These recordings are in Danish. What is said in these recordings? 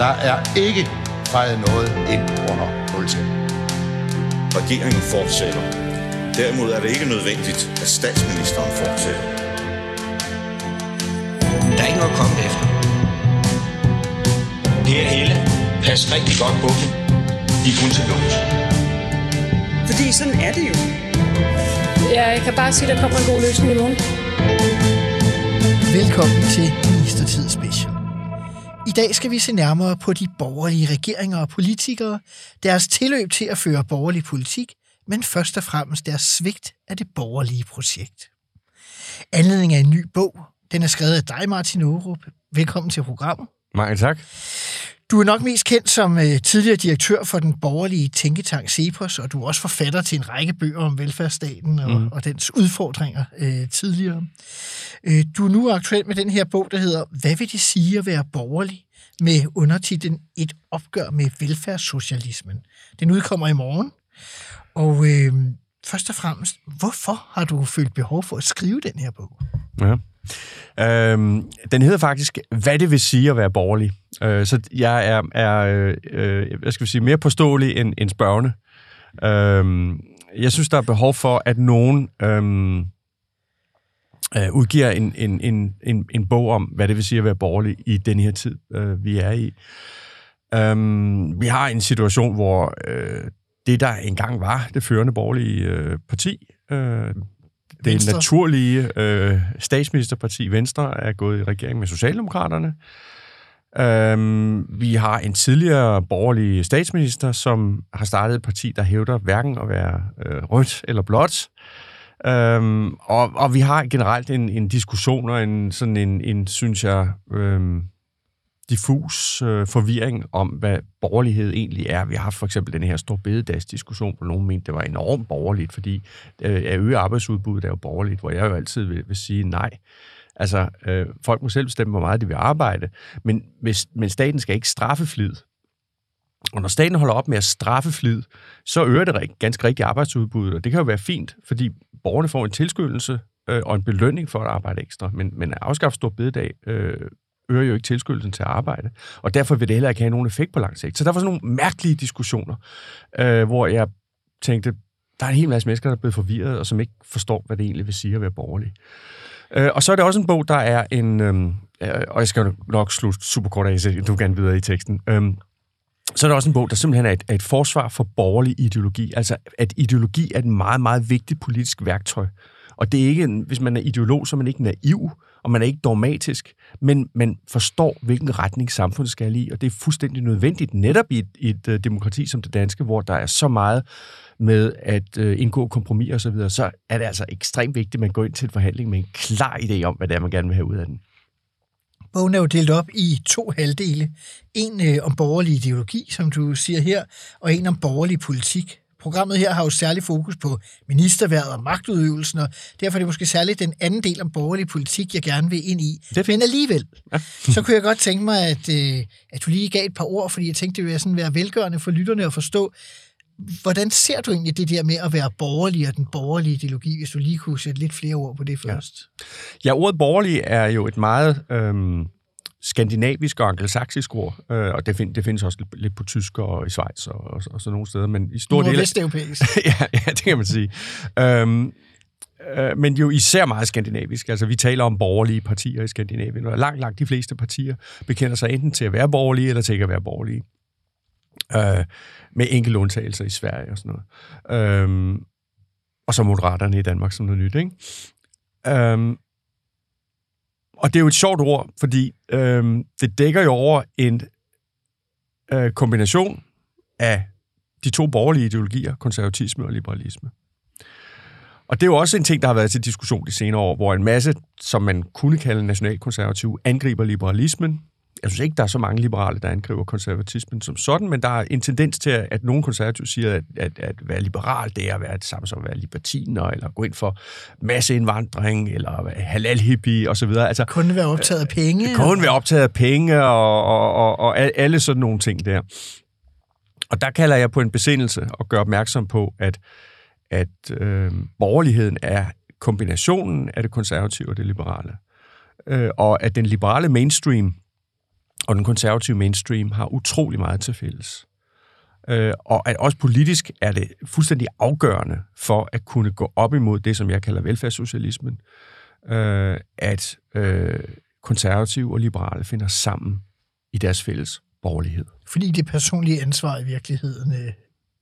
Der er ikke fejret noget ind under nultænden. Regeringen fortsætter. Derimod er det ikke nødvendigt, at statsministeren fortsætter. Der er ikke noget at komme efter. Per Helle, pas rigtig godt på dem. De er kun til låns. Fordi sådan er det jo. Ja, jeg kan bare sige, at der kommer en god løsning i morgen. Velkommen til Ministertid Special. I dag skal vi se nærmere på de borgerlige regeringer og politikere, deres tilløb til at føre borgerlig politik, men først og fremmest deres svigt af det borgerlige projekt. Anledning af en ny bog. Den er skrevet af dig, Martin Aarup. Velkommen til programmet. Mange tak. Du er nok mest kendt som øh, tidligere direktør for den borgerlige tænketank Cepos, og du er også forfatter til en række bøger om velfærdsstaten og, mm. og dens udfordringer øh, tidligere. Øh, du er nu aktuel med den her bog, der hedder Hvad vil det sige at være borgerlig? med undertitlen Et opgør med velfærdssocialismen. Den udkommer i morgen. Og øh, først og fremmest, hvorfor har du følt behov for at skrive den her bog? Ja. Øhm, den hedder faktisk, hvad det vil sige at være borgerlig. Øh, så jeg er, er øh, øh, hvad skal vi sige, mere påståelig end, end spørgende. Øhm, jeg synes, der er behov for, at nogen øhm, øh, udgiver en, en, en, en, en bog om, hvad det vil sige at være borgerlig i den her tid, øh, vi er i. Øhm, vi har en situation, hvor øh, det, der engang var det førende borgerlige øh, parti, øh, det Venstre. naturlige øh, statsministerparti Venstre er gået i regering med Socialdemokraterne. Øhm, vi har en tidligere borgerlig statsminister, som har startet et parti, der hævder hverken at være øh, rødt eller blåt. Øhm, og, og vi har generelt en, en diskussion og en, sådan en, en synes jeg, øhm, diffus øh, forvirring om, hvad borgerlighed egentlig er. Vi har haft for eksempel den her stor bededagsdiskussion, hvor nogen mente, det var enormt borgerligt, fordi øh, at øge arbejdsudbuddet er jo borgerligt, hvor jeg jo altid vil, vil sige nej. Altså, øh, folk må selv bestemme, hvor meget de vil arbejde, men, hvis, men staten skal ikke straffe flid. Og når staten holder op med at straffe flid, så øger det ganske rigtigt arbejdsudbuddet, og det kan jo være fint, fordi borgerne får en tilskyndelse øh, og en belønning for at arbejde ekstra. Men, men at afskaffe stor bededag øh, øger jo ikke tilskyndelsen til at arbejde. Og derfor vil det heller ikke have nogen effekt på lang sigt. Så der var sådan nogle mærkelige diskussioner, øh, hvor jeg tænkte, der er en hel masse mennesker, der er blevet forvirret, og som ikke forstår, hvad det egentlig vil sige at være borgerlig. Øh, og så er det også en bog, der er en... Øhm, øh, og jeg skal nok slutte super kort af, så du kan videre i teksten. Øh, så er der også en bog, der simpelthen er et, er et forsvar for borgerlig ideologi. Altså, at ideologi er et meget, meget vigtigt politisk værktøj. Og det er ikke, hvis man er ideolog, så er man ikke naiv og man er ikke dogmatisk, men man forstår, hvilken retning samfundet skal i, og det er fuldstændig nødvendigt netop i et, et øh, demokrati som det danske, hvor der er så meget med at øh, indgå kompromis og så videre, så er det altså ekstremt vigtigt, at man går ind til en forhandling med en klar idé om, hvad det er, man gerne vil have ud af den. Bogen er jo delt op i to halvdele. En øh, om borgerlig ideologi, som du siger her, og en om borgerlig politik. Programmet her har jo særlig fokus på ministerværet og magtudøvelsen, og derfor er det måske særligt den anden del om borgerlig politik, jeg gerne vil ind i. Det Men alligevel, ja. så kunne jeg godt tænke mig, at, øh, at du lige gav et par ord, fordi jeg tænkte, det ville sådan være velgørende for lytterne at forstå, hvordan ser du egentlig det der med at være borgerlig og den borgerlige ideologi, hvis du lige kunne sætte lidt flere ord på det først? Ja, ja ordet borgerlig er jo et meget... Øhm skandinavisk og angelsaksisk ord, øh, og det, find, det findes også lidt, lidt på tysk og i Schweiz og, og, og sådan nogle steder, men i stor del... Nordvesteuropæisk. ja, ja, det kan man sige. Øhm, øh, men jo især meget skandinavisk. Altså, vi taler om borgerlige partier i Skandinavien, og langt, langt de fleste partier bekender sig enten til at være borgerlige, eller til ikke at være borgerlige. Øh, med enkelte undtagelser i Sverige og sådan noget. Øhm, og så moderaterne i Danmark som noget nyt, ikke? Øhm, og det er jo et sjovt ord, fordi øh, det dækker jo over en øh, kombination af de to borgerlige ideologier, konservatisme og liberalisme. Og det er jo også en ting, der har været til diskussion de senere år, hvor en masse, som man kunne kalde nationalkonservative, angriber liberalismen, jeg synes ikke, der er så mange liberale, der angriber konservatismen som sådan, men der er en tendens til, at nogle konservative siger, at, at, at være liberal, det er at være det samme som at være libertiner, eller gå ind for masseindvandring, eller halal hippie osv. Altså, kun være optaget af penge. Kun være optaget af penge, og, og, og, og alle sådan nogle ting der. Og der kalder jeg på en besindelse og gør opmærksom på, at, at øh, borgerligheden er kombinationen af det konservative og det liberale. Øh, og at den liberale mainstream og den konservative mainstream har utrolig meget til fælles. Øh, og at også politisk er det fuldstændig afgørende for at kunne gå op imod det, som jeg kalder velfærdssocialismen, øh, at øh, konservative og liberale finder sammen i deres fælles borgerlighed. Fordi det personlige ansvar i virkeligheden øh,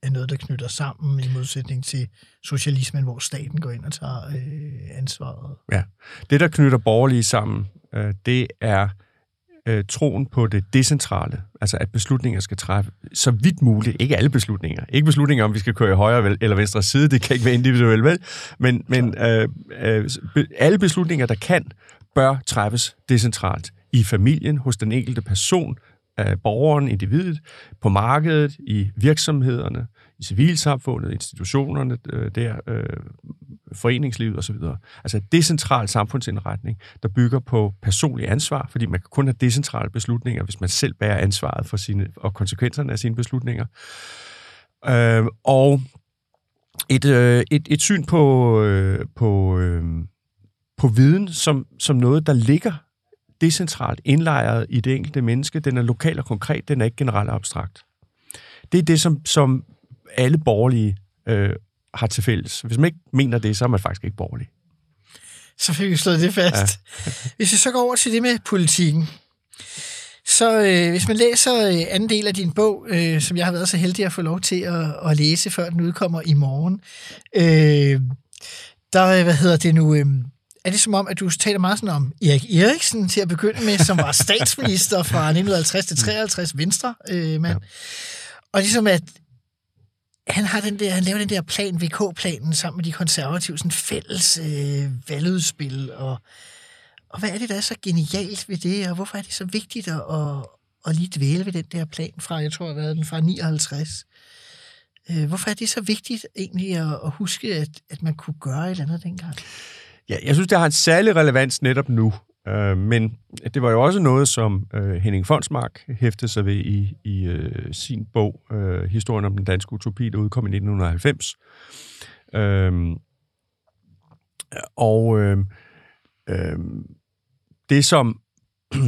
er noget, der knytter sammen i modsætning til socialismen, hvor staten går ind og tager øh, ansvaret. Ja. Det, der knytter borgerlige sammen, øh, det er øh, troen på det decentrale, altså at beslutninger skal træffes så vidt muligt, ikke alle beslutninger, ikke beslutninger om, vi skal køre i højre eller venstre side, det kan ikke være individuelt vel, men, men øh, øh, alle beslutninger, der kan, bør træffes decentralt. I familien, hos den enkelte person, øh, borgeren, individet, på markedet, i virksomhederne, i civilsamfundet, institutionerne øh, der, øh, foreningslivet osv. Altså et decentral samfundsindretning, der bygger på personlig ansvar, fordi man kan kun have decentrale beslutninger, hvis man selv bærer ansvaret for sine, og konsekvenserne af sine beslutninger. Øh, og et, øh, et, et syn på, øh, på, øh, på viden som, som noget, der ligger decentralt indlejret i det enkelte menneske. Den er lokal og konkret, den er ikke generelt abstrakt. Det er det, som, som alle borgerlige øh, har til fælles. Hvis man ikke mener det, så er man faktisk ikke borgerlig. Så fik vi slået det fast. Ja. Hvis vi så går over til det med politikken, så øh, hvis man læser øh, anden del af din bog, øh, som jeg har været så heldig at få lov til at, at læse, før den udkommer i morgen, øh, der, hvad hedder det nu, øh, er det som om, at du taler meget sådan om Erik Eriksen til at begynde med, som var statsminister fra 1950 til 53, venstre øh, mand. Ja. Og ligesom at han har den der, han laver den der plan, VK-planen, sammen med de konservative, sådan fælles øh, valgudspil, og, og hvad er det, der er så genialt ved det, og hvorfor er det så vigtigt at, at, at lige dvæle ved den der plan fra, jeg tror, hvad den fra 59? Øh, hvorfor er det så vigtigt egentlig at, at huske, at, at man kunne gøre et eller andet dengang? Ja, jeg synes, det har en særlig relevans netop nu. Øh, men det var jo også noget, som øh, Henning Fonsmark hæftede sig ved i, i øh, sin bog, øh, Historien om den danske utopi, der udkom i 1990. Øh, og øh, øh, det, som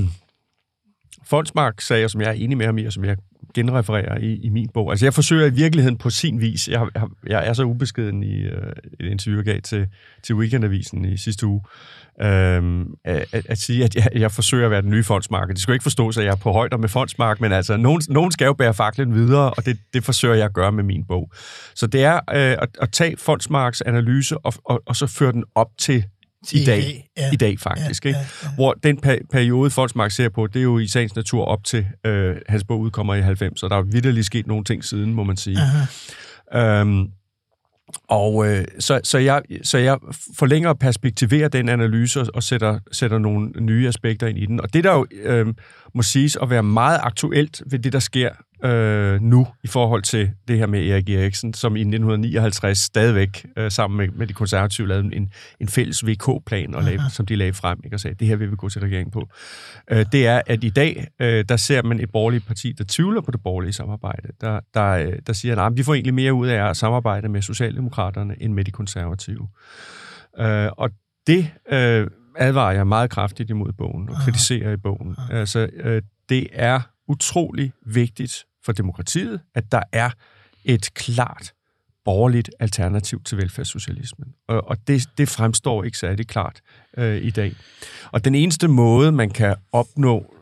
Fonsmark sagde, og som jeg er enig med ham i, og som jeg genrefererer i, i min bog. Altså, jeg forsøger i virkeligheden på sin vis. Jeg, jeg, jeg er så ubeskeden i øh, et interview, jeg gav til, til Weekendavisen i sidste uge, øh, at, at sige, at jeg, jeg forsøger at være den nye fondsmarked. Det skal jo ikke forstås, at jeg er på højder med fondsmark, men altså, nogen, nogen skal jo bære faklen videre, og det, det forsøger jeg at gøre med min bog. Så det er øh, at, at tage fondsmarks analyse og, og, og så føre den op til i dag, ja. i dag faktisk. Ja, ikke? Ja, ja. Hvor den per- periode, Folksmark ser på, det er jo i sagens natur op til, øh, hans bog udkommer i 90, og der er vidderligt sket nogle ting siden, må man sige. Øhm, og øh, så, så, jeg, så jeg forlænger og perspektiverer den analyse og sætter, sætter nogle nye aspekter ind i den. Og det, der jo øh, må siges at være meget aktuelt ved det, der sker øh, nu i forhold til det her med Erik Eriksen, som i 1959 stadigvæk øh, sammen med, med de konservative lavede en, en fælles VK-plan, og lavede, som de lagde frem ikke, og sagde, det her vil vi gå til regeringen på. Øh, det er, at i dag, øh, der ser man et borgerligt parti, der tvivler på det borgerlige samarbejde, der, der, øh, der siger, at vi får egentlig mere ud af at samarbejde med Socialdemokraterne end med de konservative. Øh, og det øh, advarer jeg meget kraftigt imod bogen, og kritiserer i bogen. Altså, øh, det er utrolig vigtigt for demokratiet, at der er et klart borgerligt alternativ til velfærdssocialismen. Og, og det, det fremstår ikke særlig klart øh, i dag. Og den eneste måde, man kan opnå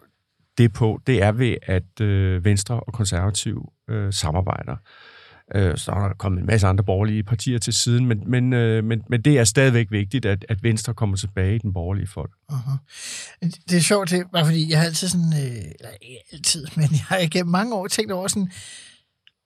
det på, det er ved, at øh, Venstre og Konservativ øh, samarbejder. Øh, så er der kommet en masse andre borgerlige partier til siden, men, men, øh, men, men det er stadigvæk vigtigt, at, at Venstre kommer tilbage i den borgerlige folk. Uh-huh. Det er sjovt, det, bare fordi jeg har altid sådan, øh, eller ikke altid, men jeg har igennem mange år tænkt over sådan,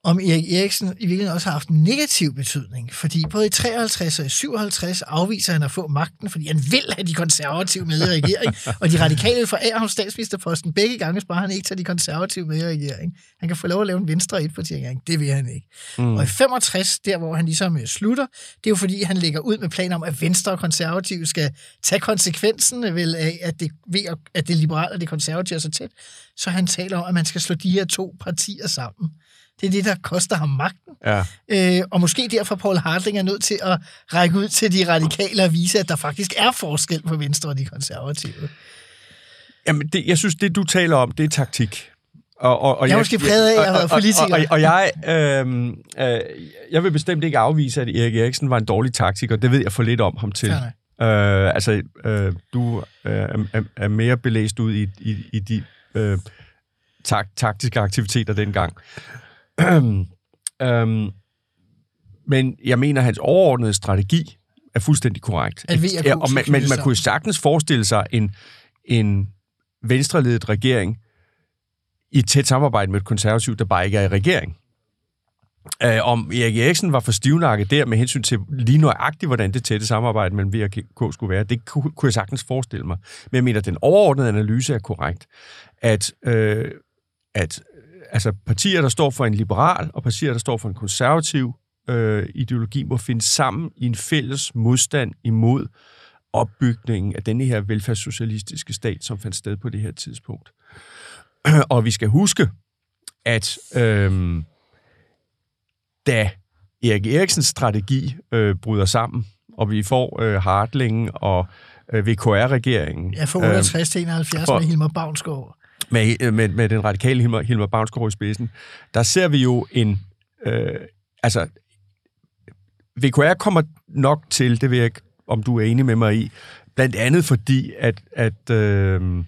om Erik Eriksen i virkeligheden også har haft en negativ betydning. Fordi både i 53 og i 57 afviser han at få magten, fordi han vil have de konservative med i regering. og de radikale vil forære ham statsministerposten begge gange, bare han ikke tager de konservative med i regering. Han kan få lov at lave en venstre et parti regering. Det vil han ikke. Mm. Og i 65, der hvor han ligesom øh, slutter, det er jo fordi, han lægger ud med planer om, at venstre og konservative skal tage konsekvensen vel af, at det, ved, at det liberale og det konservative er så tæt. Så han taler om, at man skal slå de her to partier sammen. Det er det, der koster ham magten. Ja. Øh, og måske derfor Paul Hartling er nødt til at række ud til de radikale og vise, at der faktisk er forskel på Venstre og de konservative. Jamen, det, jeg synes, det du taler om, det er taktik. Og, og, og Jeg er måske præget af, at jeg har været og- og- politiker. Og, og, og jeg, øh, øh, jeg vil bestemt ikke afvise, at Erik Eriksen var en dårlig taktiker. Det ved jeg for lidt om ham til. Fair Øh, altså, øh, du øh, er, er- er mere belæst ud i, i, i de øh, tak, taktiske aktiviteter dengang. øhm, men jeg mener, at hans overordnede strategi er fuldstændig korrekt. At V og K Ja, og man, men man kunne jo sagtens forestille sig en, en venstreledet regering i et tæt samarbejde med et konservativt, der bare ikke er i regering. Øh, om Erik Eriksen var for stivnakket der med hensyn til lige nøjagtigt, hvordan det tætte samarbejde mellem V og K skulle være, det kunne, kunne jeg sagtens forestille mig. Men jeg mener, at den overordnede analyse er korrekt, at, øh, at altså, partier, der står for en liberal, og partier, der står for en konservativ øh, ideologi, må finde sammen i en fælles modstand imod opbygningen af denne her velfærdssocialistiske stat, som fandt sted på det her tidspunkt. Og vi skal huske, at øhm, da Erik Eriksens strategi øh, bryder sammen, og vi får øh, Hartling og øh, VKR-regeringen Jeg får 68 til 71 for- med Hilmar Bavnsgaard med, øh, med, med den radikale Hilmar, Hilmar Bavnsgaard i spidsen, der ser vi jo en... Øh, altså, VKR kommer nok til, det ved jeg ikke, om du er enig med mig i, blandt andet fordi, at, at, øh,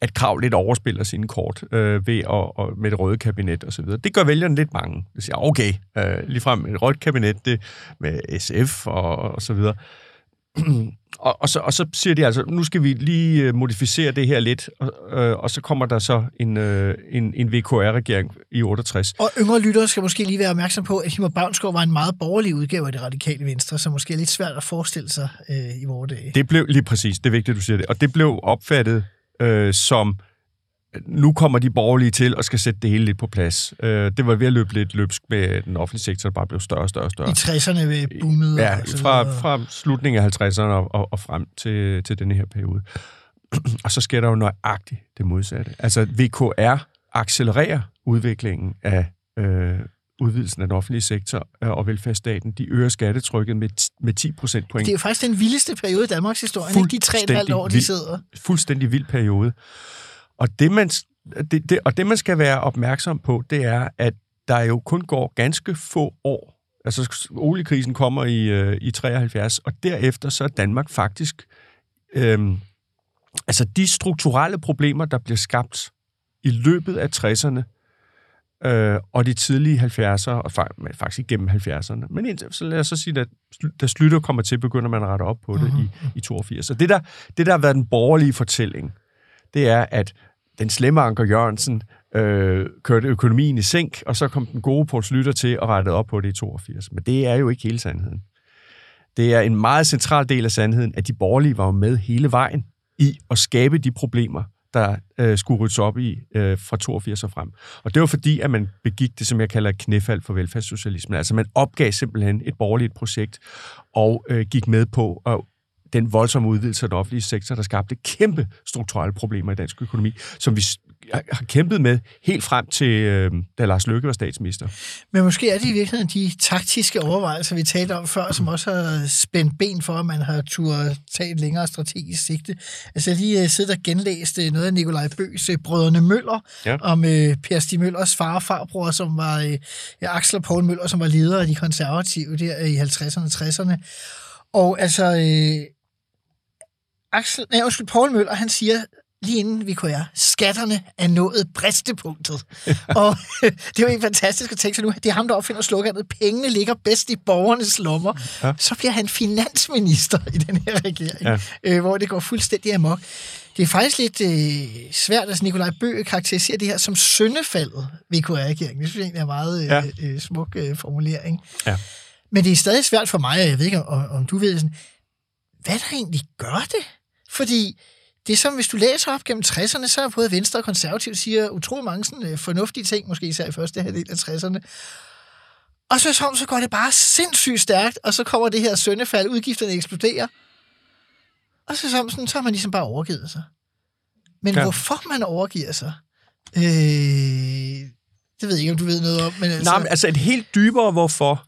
at Krav lidt overspiller sine kort øh, ved at, og med det røde kabinet og så videre. Det gør vælgerne lidt mange. Det siger, ah, okay, øh, ligefrem et rødt kabinet det, med SF og, og så videre. og, og, så, og så siger de altså, nu skal vi lige øh, modificere det her lidt, og, øh, og så kommer der så en, øh, en, en VKR-regering i 68. Og yngre lyttere skal måske lige være opmærksom på, at Hilmar Bavnsgaard var en meget borgerlig udgave af det radikale venstre, som måske er lidt svært at forestille sig øh, i vores dage. Det blev lige præcis, det er vigtigt, du siger det, og det blev opfattet øh, som, nu kommer de borgerlige til og skal sætte det hele lidt på plads. Øh, det var ved at løbe lidt løbsk med den offentlige sektor, der bare blev større og større og større. I 60'erne ved boomet Ja, fra, fra slutningen af 50'erne og, og, og frem til, til denne her periode. og så sker der jo nøjagtigt det modsatte. Altså, VKR accelererer udviklingen af øh, udvidelsen af den offentlige sektor øh, og velfærdsstaten. De øger skattetrykket med, med 10 procent point. Det er jo faktisk den vildeste periode i Danmarks historie, ikke? De tre og et halvt år, de vild- sidder. Fuldstændig vild periode. Og det, man, det, det, og det, man skal være opmærksom på, det er, at der jo kun går ganske få år. Altså, oliekrisen kommer i, øh, i 73, og derefter så er Danmark faktisk... Øhm, altså, de strukturelle problemer, der bliver skabt i løbet af 60'erne, øh, og de tidlige 70'ere, og faktisk igennem 70'erne. Men indtil, så lad os så sige, at da Slytter kommer til, begynder man at rette op på det mm-hmm. i, i 82. Så det der, det, der har været den borgerlige fortælling, det er, at den slemme Anker Jørgensen øh, kørte økonomien i sænk, og så kom den gode Poul Slytter til og rettede op på det i 82. Men det er jo ikke hele sandheden. Det er en meget central del af sandheden, at de borgerlige var med hele vejen i at skabe de problemer, der øh, skulle ryddes op i øh, fra 82 og frem. Og det var fordi, at man begik det, som jeg kalder et knæfald for velfærdssocialismen. Altså man opgav simpelthen et borgerligt projekt og øh, gik med på at den voldsomme udvidelse af den offentlige sektor, der skabte kæmpe strukturelle problemer i dansk økonomi, som vi har kæmpet med helt frem til, øh, da Lars Løkke var statsminister. Men måske er det i virkeligheden de taktiske overvejelser, vi talte om før, som også har spændt ben for, at man har turde tage et længere strategisk sigte. Altså jeg lige uh, siddet og genlæst uh, noget af Nikolaj Bøs uh, Brødrene Møller, Ja. om Per Stig Møllers far og farbror, som var ja, Axel og Poul Møller, som var leder af de konservative der i 50'erne og 60'erne. Og altså, øh, Axel, nej, undskyld, Poul Møller, han siger lige inden vi kunne skatterne er nået bristepunktet. og det er jo ikke fantastisk at tænke sig nu, det er ham, der opfinder sloganet, pengene ligger bedst i borgernes lommer. Ja. Så bliver han finansminister i den her regering, ja. øh, hvor det går fuldstændig amok. Det er faktisk lidt øh, svært, at Nikolaj Bøge karakteriserer det her som syndefaldet VKR-regeringen. Det synes jeg egentlig er en meget øh, Ja. øh, smuk øh, formulering. Ja. Men det er stadig svært for mig, og jeg ved ikke, om, om du ved sådan, hvad der egentlig gør det? Fordi det er som, hvis du læser op gennem 60'erne, så er både Venstre og Konservativ siger utrolig mange sådan, øh, fornuftige ting, måske især i første halvdel af 60'erne. Og så, så, så går det bare sindssygt stærkt, og så kommer det her søndefald, udgifterne eksploderer. Og så, så, sådan, så har man ligesom bare overgivet sig. Men ja. hvorfor man overgiver sig, øh, det ved jeg ikke, om du ved noget om. Men altså, Nej, men altså et helt dybere hvorfor,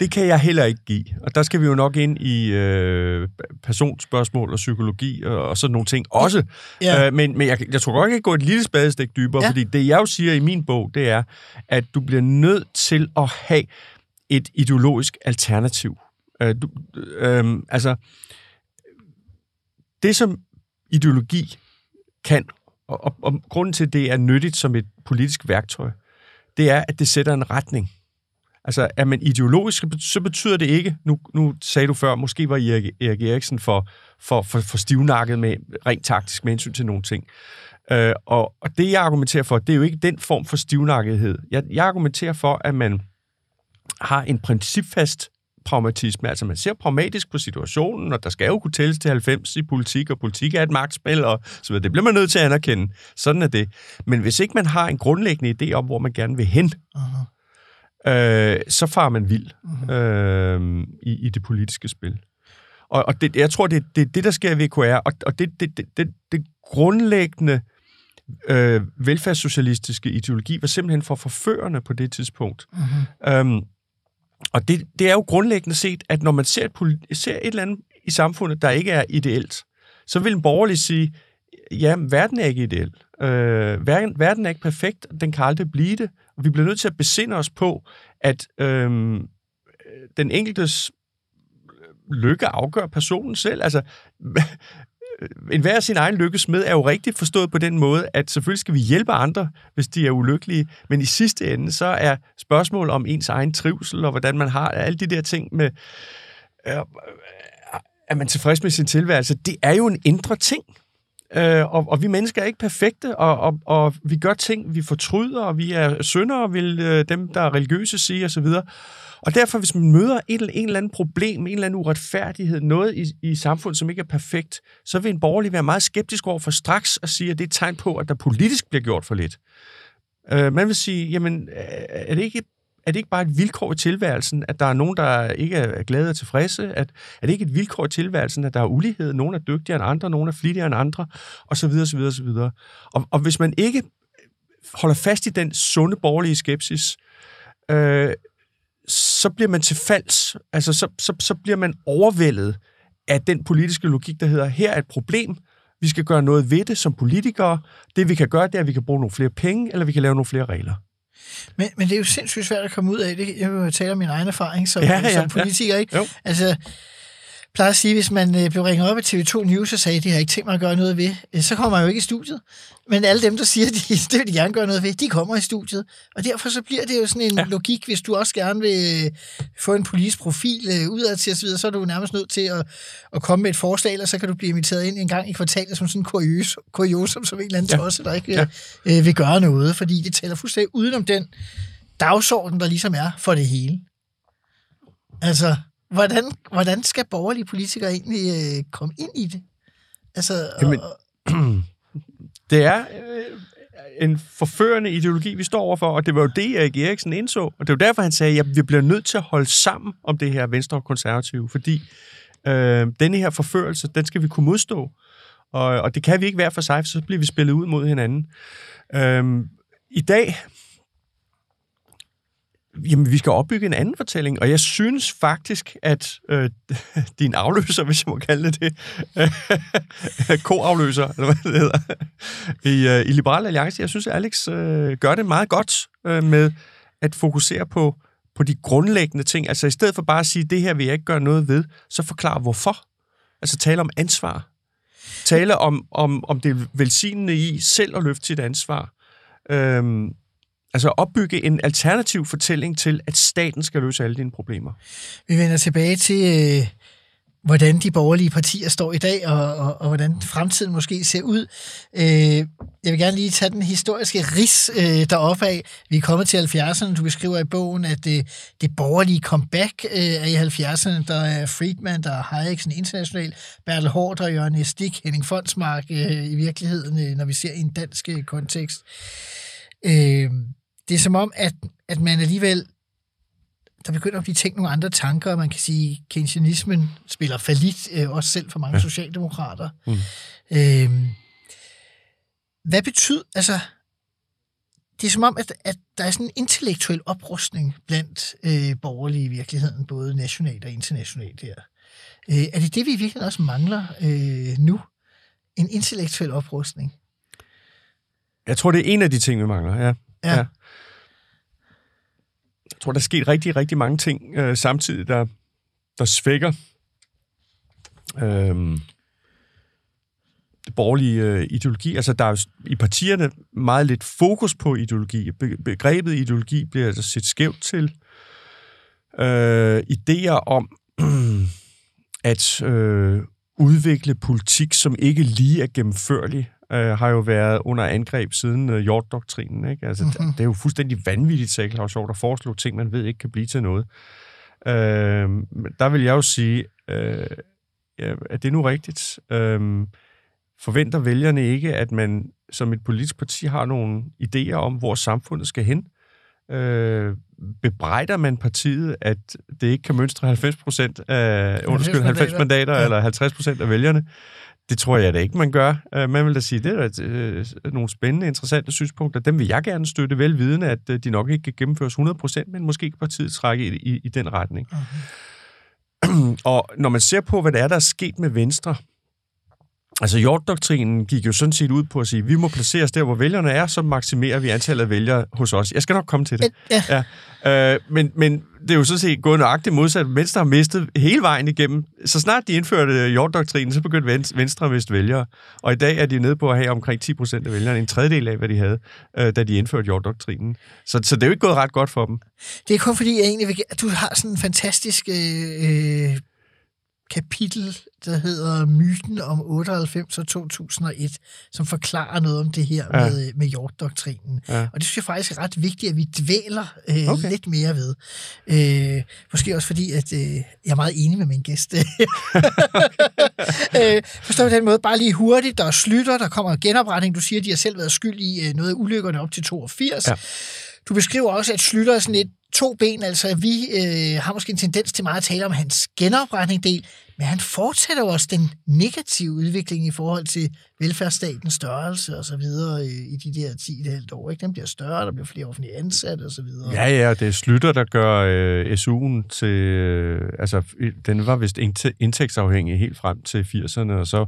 det kan jeg heller ikke give. Og der skal vi jo nok ind i øh, personspørgsmål og psykologi og, og sådan nogle ting også. Ja. Øh, men men jeg, jeg tror godt, jeg kan gå et lille spadestik dybere, Ja. fordi det, jeg jo siger i min bog, det er, at du bliver nødt til at have et ideologisk alternativ. Øh, du, øh, altså, det som ideologi kan, og, og, og grunden til, at det er nyttigt som et politisk værktøj, det er, at det sætter en retning. Altså, er man ideologisk, så betyder det ikke, nu, nu sagde du før, måske var Erik, Erik Eriksen for, for, for, for stivnakket med rent taktisk med hensyn til nogle ting. Øh, og, og det, jeg argumenterer for, det er jo ikke den form for stivnakkethed. Jeg, jeg argumenterer for, at man har en principfast pragmatisme. Altså, man ser pragmatisk på situationen, og der skal jo kunne tælles til 90 i politik, og politik er et magtspil, og så videre. Det bliver man nødt til at anerkende. Sådan er det. Men hvis ikke man har en grundlæggende idé om, hvor man gerne vil hen, øh, så farer man vild øh, i, i det politiske spil. Og, og det, jeg tror, det er det, det, der sker i VKR, og, og det, det, det, det, det grundlæggende øh, velfærdssocialistiske ideologi var simpelthen for forførende på det tidspunkt. Mm-hmm. Øhm, og det, det er jo grundlæggende set, at når man ser et, ser et eller andet i samfundet, der ikke er ideelt, så vil en borgerlig sige, ja, verden er ikke ideel. Øh, verden, verden er ikke perfekt, den kan aldrig blive det. Og vi bliver nødt til at besinde os på, at øhm, den enkeltes lykke afgør personen selv. Altså, en hver sin egen lykkes med er jo rigtigt forstået på den måde, at selvfølgelig skal vi hjælpe andre, hvis de er ulykkelige, men i sidste ende, så er spørgsmål om ens egen trivsel, og hvordan man har alle de der ting med, øh, er man tilfreds med sin tilværelse, det er jo en indre ting. Øh, og, og vi mennesker er ikke perfekte, og, og, og vi gør ting, vi fortryder, og vi er syndere, vil øh, dem, der er religiøse sige, osv. Og derfor, hvis man møder et, eller- en eller anden problem, en eller anden uretfærdighed, noget i, i samfundet, som ikke er perfekt, så vil en borgerlig være meget skeptisk over for straks at sige, at det er et tegn på, at der politisk bliver gjort for lidt. Øh, man vil sige, jamen, er det ikke er det ikke bare et vilkår i tilværelsen, at der er nogen, der ikke er glade og tilfredse? At, er det ikke et vilkår i tilværelsen, at der er ulighed? Nogen er dygtigere end andre, nogen er flittigere end andre, og så videre, så videre, så videre. Og, og hvis man ikke holder fast i den sunde borgerlige skepsis, øh, så bliver man til falds. Altså, så, så, så bliver man overvældet af den politiske logik, der hedder, her er et problem, vi skal gøre noget ved det som politikere. Det vi kan gøre, det er, at vi kan bruge nogle flere penge, eller vi kan lave nogle flere regler. Men, men det er jo sindssygt svært at komme ud af det. Jeg vil jo tale om min egen erfaring som, Ja, ja, som politiker. Ikke? Jo. Altså, plejer at sige, hvis man øh, blev ringet op af TV2 News og sagde, at de har ikke tænkt mig at gøre noget ved, øh, så kommer man jo ikke i studiet. Men alle dem, der siger, at de, det vil de gerne gøre noget ved, de kommer i studiet. Og derfor så bliver det jo sådan en ja. Logik, hvis du også gerne vil øh, få en politisk profil udad til osv., så er du nærmest nødt til at, at komme med et forslag, eller så kan du blive inviteret ind en gang i kvartalet som sådan en kurios, kuriosum, som en eller anden Ja. tosse, der ikke ja. øh, vil gøre noget, fordi det taler fuldstændig udenom den dagsorden, der ligesom er for det hele. Altså, hvordan, hvordan skal borgerlige politikere egentlig øh, komme ind i det? Altså, Jamen, og, Det er øh, en forførende ideologi, vi står overfor, og det var jo det, Erik Eriksen indså. Og det var derfor, han sagde, at vi bliver nødt til at holde sammen om det her venstre og konservative, fordi øh, denne her forførelse, den skal vi kunne modstå. Og, og det kan vi ikke hver for sig, for så bliver vi spillet ud mod hinanden. Øh, I dag, Jamen, vi skal opbygge en anden fortælling, og jeg synes faktisk, at øh, din afløser, hvis jeg må kalde det det, ko-afløser, eller hvad det hedder, i, øh, i Liberal Alliance, jeg synes, at Alex øh, gør det meget godt øh, med at fokusere på, på de grundlæggende ting. Altså i stedet for bare at sige, det her vil jeg ikke gøre noget ved, så forklar hvorfor. Altså tale om ansvar. Tale om, om, om det velsignende i selv at løfte sit ansvar. Øhm, Altså opbygge en alternativ fortælling til, at staten skal løse alle dine problemer. vi vender tilbage til, øh, hvordan de borgerlige partier står i dag, og, og, og hvordan fremtiden måske ser ud. Øh, jeg vil gerne lige tage den historiske ris øh, deroppe af. Vi er kommet til 70'erne. Du beskriver i bogen, at det, det borgerlige comeback øh, er i 70'erne. Der er Friedman, der er Hayeksen sådan international, Bertel Hård, Jørgen Stik, Henning Fondsmark øh, i virkeligheden, øh, når vi ser i en dansk øh, kontekst. Øh, det er som om, at, at man alligevel der begynder at blive tænkt nogle andre tanker, og man kan sige, at keynesianismen spiller falit, øh, også selv for mange ja. socialdemokrater. Mm. Øh, hvad betyder, altså, det er som om, at, at der er sådan en intellektuel oprustning blandt øh, borgerlige i virkeligheden, både nationalt og internationalt her. Øh, er det det, vi i virkeligheden også mangler øh, nu? En intellektuel oprustning? Jeg tror, det er en af de ting, vi mangler, ja. Ja. ja. Jeg tror, der er sket rigtig, rigtig mange ting øh, samtidig, der, der svækker øh, det borgerlige øh, ideologi. Altså, der er jo i partierne meget lidt fokus på ideologi. Be- begrebet ideologi bliver altså set skævt til. Øh, idéer om at øh, udvikle politik, som ikke lige er gennemførlig, øh, har jo været under angreb siden øh, Hjort-doktrinen. Ikke? Altså, mm-hmm. Det er jo fuldstændig vanvittigt, sagde Claus Hjort, at foreslå ting, man ved ikke kan blive til noget. Øh, der vil jeg jo sige, øh, ja, er det nu rigtigt? Øh, forventer vælgerne ikke, at man som et politisk parti har nogle idéer om, hvor samfundet skal hen? Øh, bebrejder man partiet, at det ikke kan mønstre 90 procent af, undskyld, 90 mandater. Ja. ja. eller 50 procent af vælgerne? Det tror jeg da ikke, man gør. Øh, Man vil da sige, det er øh, nogle spændende, interessante synspunkter. Dem vil jeg gerne støtte, velvidende, at øh, de nok ikke kan gennemføres 100 procent, men måske kan partiet trække i, i, i den retning. Og når man ser på, hvad det er, der er sket med Venstre, altså Hjort-doktrinen gik jo sådan set ud på at sige, at vi må placere os der, hvor vælgerne er, så maksimerer vi antallet af vælgere hos os. Jeg skal nok komme til det. Ja. Ja. Øh, men, men det er jo sådan set gået nøjagtigt modsat. Venstre har mistet hele vejen igennem. Så snart de indførte Hjort-doktrinen, så begyndte Ven- Venstre at miste vælgere. Og i dag er de nede på at have omkring 10 procent af vælgerne, en tredjedel af, hvad de havde, øh, da de indførte Hjort-doktrinen. Så, så det er jo ikke gået ret godt for dem. Det er kun fordi, jeg egentlig vil, du har sådan en fantastisk øh, øh, kapitel, der hedder Myten om 98 og 2001, som forklarer noget om det her ja. Med, med Hjort-doktrinen. Ja. Og det synes jeg faktisk er ret vigtigt, at vi dvæler øh, okay. Lidt mere ved. Øh, måske også fordi, at øh, jeg er meget enig med min gæst. øh, forstår på den måde, bare lige hurtigt, der er slutter, der kommer genopretning. Du siger, at de har selv været skyld i øh, noget af ulykkerne op til 82. Ja. Du beskriver også, at Slytter er sådan et to ben, altså vi øh, har måske en tendens til meget at tale om hans genopretning del, men han fortsætter jo også den negative udvikling i forhold til velfærdsstatens størrelse og så videre øh, i de der 10,5 år. Ikke? Den bliver større, der bliver flere offentlige ansatte og så videre. Ja, ja, det er Slytter, der gør øh, SU'en til... Øh, altså, den var vist indtægtsafhængig helt frem til 80'erne, og så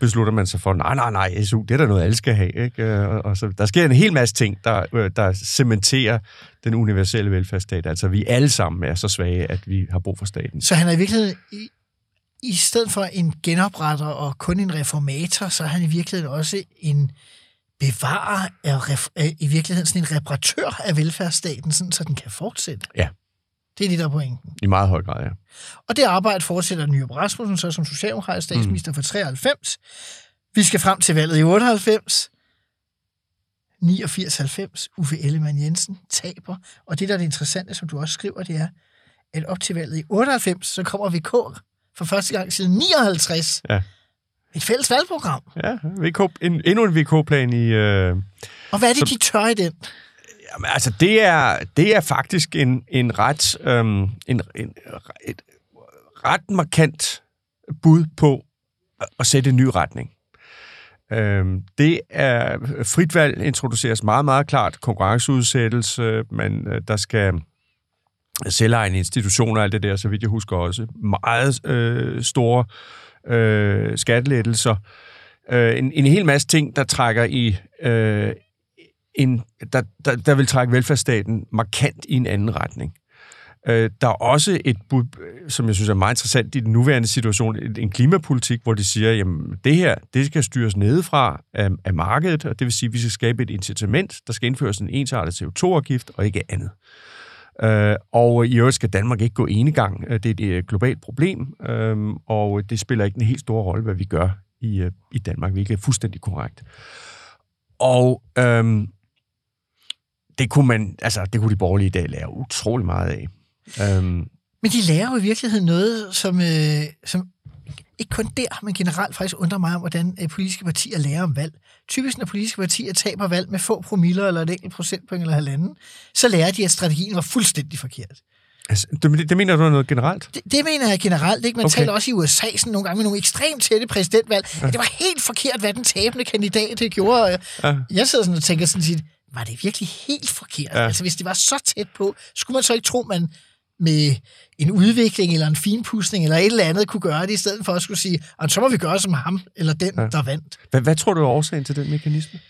beslutter man sig for, nej, nej, nej, SU, det er da noget, alle skal have. Ikke? Øh, Og, og så, der sker en hel masse ting, der, øh, der cementerer den universelle velfærdsstat. Altså, vi alle sammen er så svage, at vi har brug for staten. Så han er i virkeligheden, i, i stedet for en genopretter og kun en reformator, så er han i virkeligheden også en bevarer ref, af i virkeligheden sådan en reparatør af velfærdsstaten, sådan, så den kan fortsætte. Ja. Det er det, der er pointen. I meget høj grad, ja. Og det arbejde fortsætter Nyrup Rasmussen så som socialdemokratisk statsminister mm. for 93. Vi skal frem til valget i 98. 89-90. Uffe Ellemann Jensen taber. Og det, der er det interessante, som du også skriver, det er, at op til valget i 98, så kommer VK for første gang siden 59. Ja. Et fælles valgprogram. Ja, VK, en, endnu en VK-plan i... Øh, Og hvad er det, Så- de tør i den? Jamen, altså, det er, det er faktisk en, en ret øhm, en, en, et ret markant bud på at- sætte en ny retning. Øhm, det er frit valg introduceres meget, meget klart. Konkurrenceudsættelse, men øh, der skal selvejende institutioner og alt det der, så vidt jeg husker også. Meget øh, store øh, skattelettelser. Øh, en, en hel masse ting, der trækker i øh, en, der, der, der vil trække velfærdsstaten markant i en anden retning. Øh, der er også et bud, som jeg synes er meget interessant i den nuværende situation, en- klimapolitik, hvor de siger, jamen det her, det skal styres nedefra af, af markedet, og det vil sige, at vi skal skabe et incitament, der skal indføres en ensartet CO2-afgift og ikke andet. Øh, og i øvrigt skal Danmark ikke gå enegang. Øh, det er et øh, globalt problem, øh, og det spiller ikke en helt stor rolle, hvad vi gør i, øh, i Danmark, hvilket er fuldstændig korrekt. Og øhm, det kunne man, altså det kunne de borgerlige i dag lære utrolig meget af. Øhm, Men de lærer jo i virkeligheden noget, som, øh, som ikke kun der, men generelt faktisk undrer mig om, hvordan øh, politiske partier lærer om valg. Typisk når politiske partier taber valg med få promiller eller et enkelt procentpoint eller halvanden, så lærer de, at strategien var fuldstændig forkert. altså, det, det mener du er noget generelt? Det, det mener jeg generelt ikke. Man okay. Taler også i USA sådan nogle gange med nogle ekstremt tætte præsidentvalg. Ja. Det var helt forkert, hvad den tabende kandidat det gjorde. Ja. Jeg sidder sådan og tænker sådan set, var det virkelig helt forkert? Ja. Ja. Altså, hvis det var så tæt på, skulle man så ikke tro, man med en udvikling eller en finpudsning eller et eller andet kunne gøre det, i stedet for at skulle sige, at så må vi gøre som ham eller den, Ja. ja. der vandt. Hvad, hvad tror du er årsagen til den mekanisme?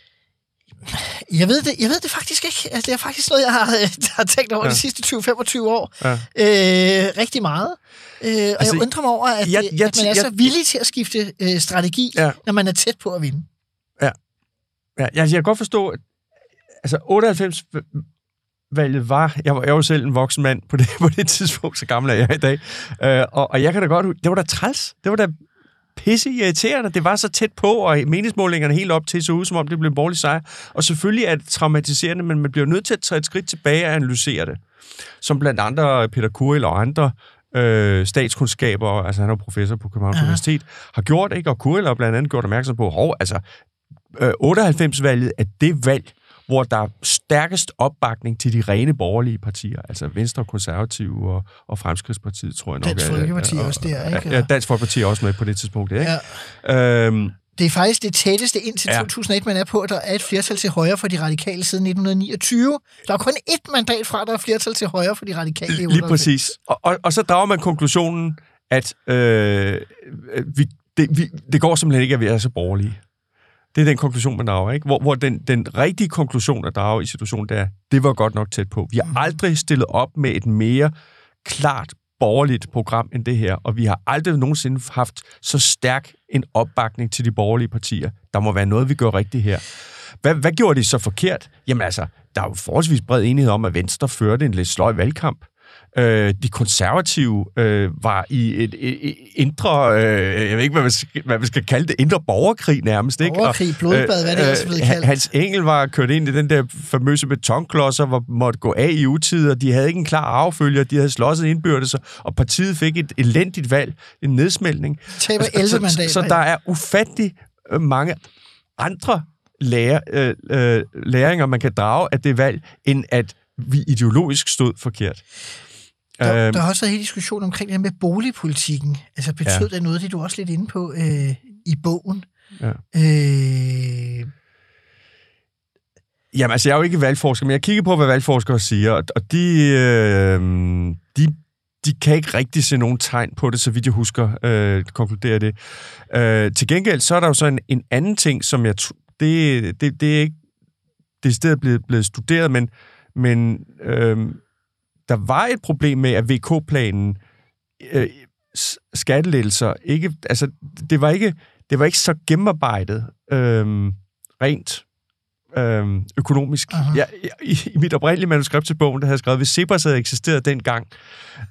Jeg ved det, jeg ved det faktisk ikke. Altså, det er faktisk noget, jeg har, har tænkt over Ja. ja. de sidste 20-25 år. Ja. Øh, rigtig meget. Øh, og altså, Altså, jeg undrer mig over, at, jeg- jeg, jeg- at man er jeg- så villig til at skifte øh, strategi, Ja. ja. når man er tæt på at vinde. Ja, jeg, jeg kan godt forstå, at altså 98 valget var, jeg var, jeg var selv en voksen mand på det, på det tidspunkt, så gammel er jeg i dag, øh, og, og jeg kan da godt, det var da træls, det var da pisse irriterende, det var så tæt på, og meningsmålingerne helt op til så ud, som om det blev en borgerlig sejr, og selvfølgelig er det traumatiserende, men man bliver nødt til at tage et skridt tilbage og analysere det, som blandt andre Peter Kuril og andre øh, statskundskaber, altså han er professor på Københavns Aha. Universitet, har gjort, ikke? og Kuril har blandt andet gjort opmærksom på, hov, altså øh, 98-valget er det valg, hvor der er stærkest opbakning til de rene borgerlige partier, altså Venstre, Konservative og, og Fremskridtspartiet, tror jeg nok. Dansk er- Folkeparti og- også der, ikke? Ja, Dansk Folkeparti er også med på det tidspunkt, ikke? Ja. Øhm, Det er faktisk det tætteste indtil Ja. ja. 2001, man er på, at der er et flertal til højre for de radikale siden 1929. Der er kun ét mandat fra, der er flertal til højre for de radikale. Lige 98. præcis. Og, og, og så drager man konklusionen, at øh, vi, det, vi, det går simpelthen ikke, at vi er så borgerlige. Det er den konklusion, man drager, ikke? Hvor, hvor den, den rigtige konklusion, at drage i situationen, det er, det var godt nok tæt på. Vi har aldrig stillet op med et mere klart borgerligt program end det her, og vi har aldrig nogensinde haft så stærk en opbakning til de borgerlige partier. Der må være noget, vi gør rigtigt her. Hvad, hvad gjorde de så forkert? Jamen altså, der er jo forholdsvis bred enighed om, at Venstre førte en lidt sløj valgkamp. Øh, de konservative øh, var i et, et, et indre, øh, jeg ved ikke, hvad man, skal, hvad man skal kalde det, indre borgerkrig nærmest. Ikke? Borgerkrig, Og, blodbad, hvad er det er blevet øh, kaldt? Hans Engel var kørt ind i den der famøse betonklodser, hvor måtte gå af i utid, og de havde ikke en klar affølger, de havde slåsset indbyrdes, og partiet fik et elendigt valg, en nedsmeltning. Taber Så- 11 så, mandater. Så, så der er ufattelig øh, mange andre lære, øh, øh, læringer, man kan drage af det valg, end at vi ideologisk stod forkert. Der, Øhm, der har også været hele diskussion omkring det med boligpolitikken. Altså betød Ja. det noget, det du også lidt inde på øh, i bogen? Ja. Øh, Jamen, altså, jeg er jo ikke valgforsker, men jeg kigger på, hvad valgforskere siger, og, de, øh, de, de kan ikke rigtig se nogen tegn på det, så vidt jeg husker, øh, konkluderer det. Øh, til gengæld, så er der jo så en, en anden ting, som jeg... Det, det, det er ikke det er stedet blevet, blevet studeret, men, men øh, der var et problem med, at VK-planen øh, skattelettelser ikke... Altså, det var ikke, det var ikke så gennemarbejdet øh, rent øh, økonomisk. Jeg, jeg, i, I mit oprindelige manuskript til bogen, der havde jeg skrevet, hvis Cepos havde eksisteret dengang,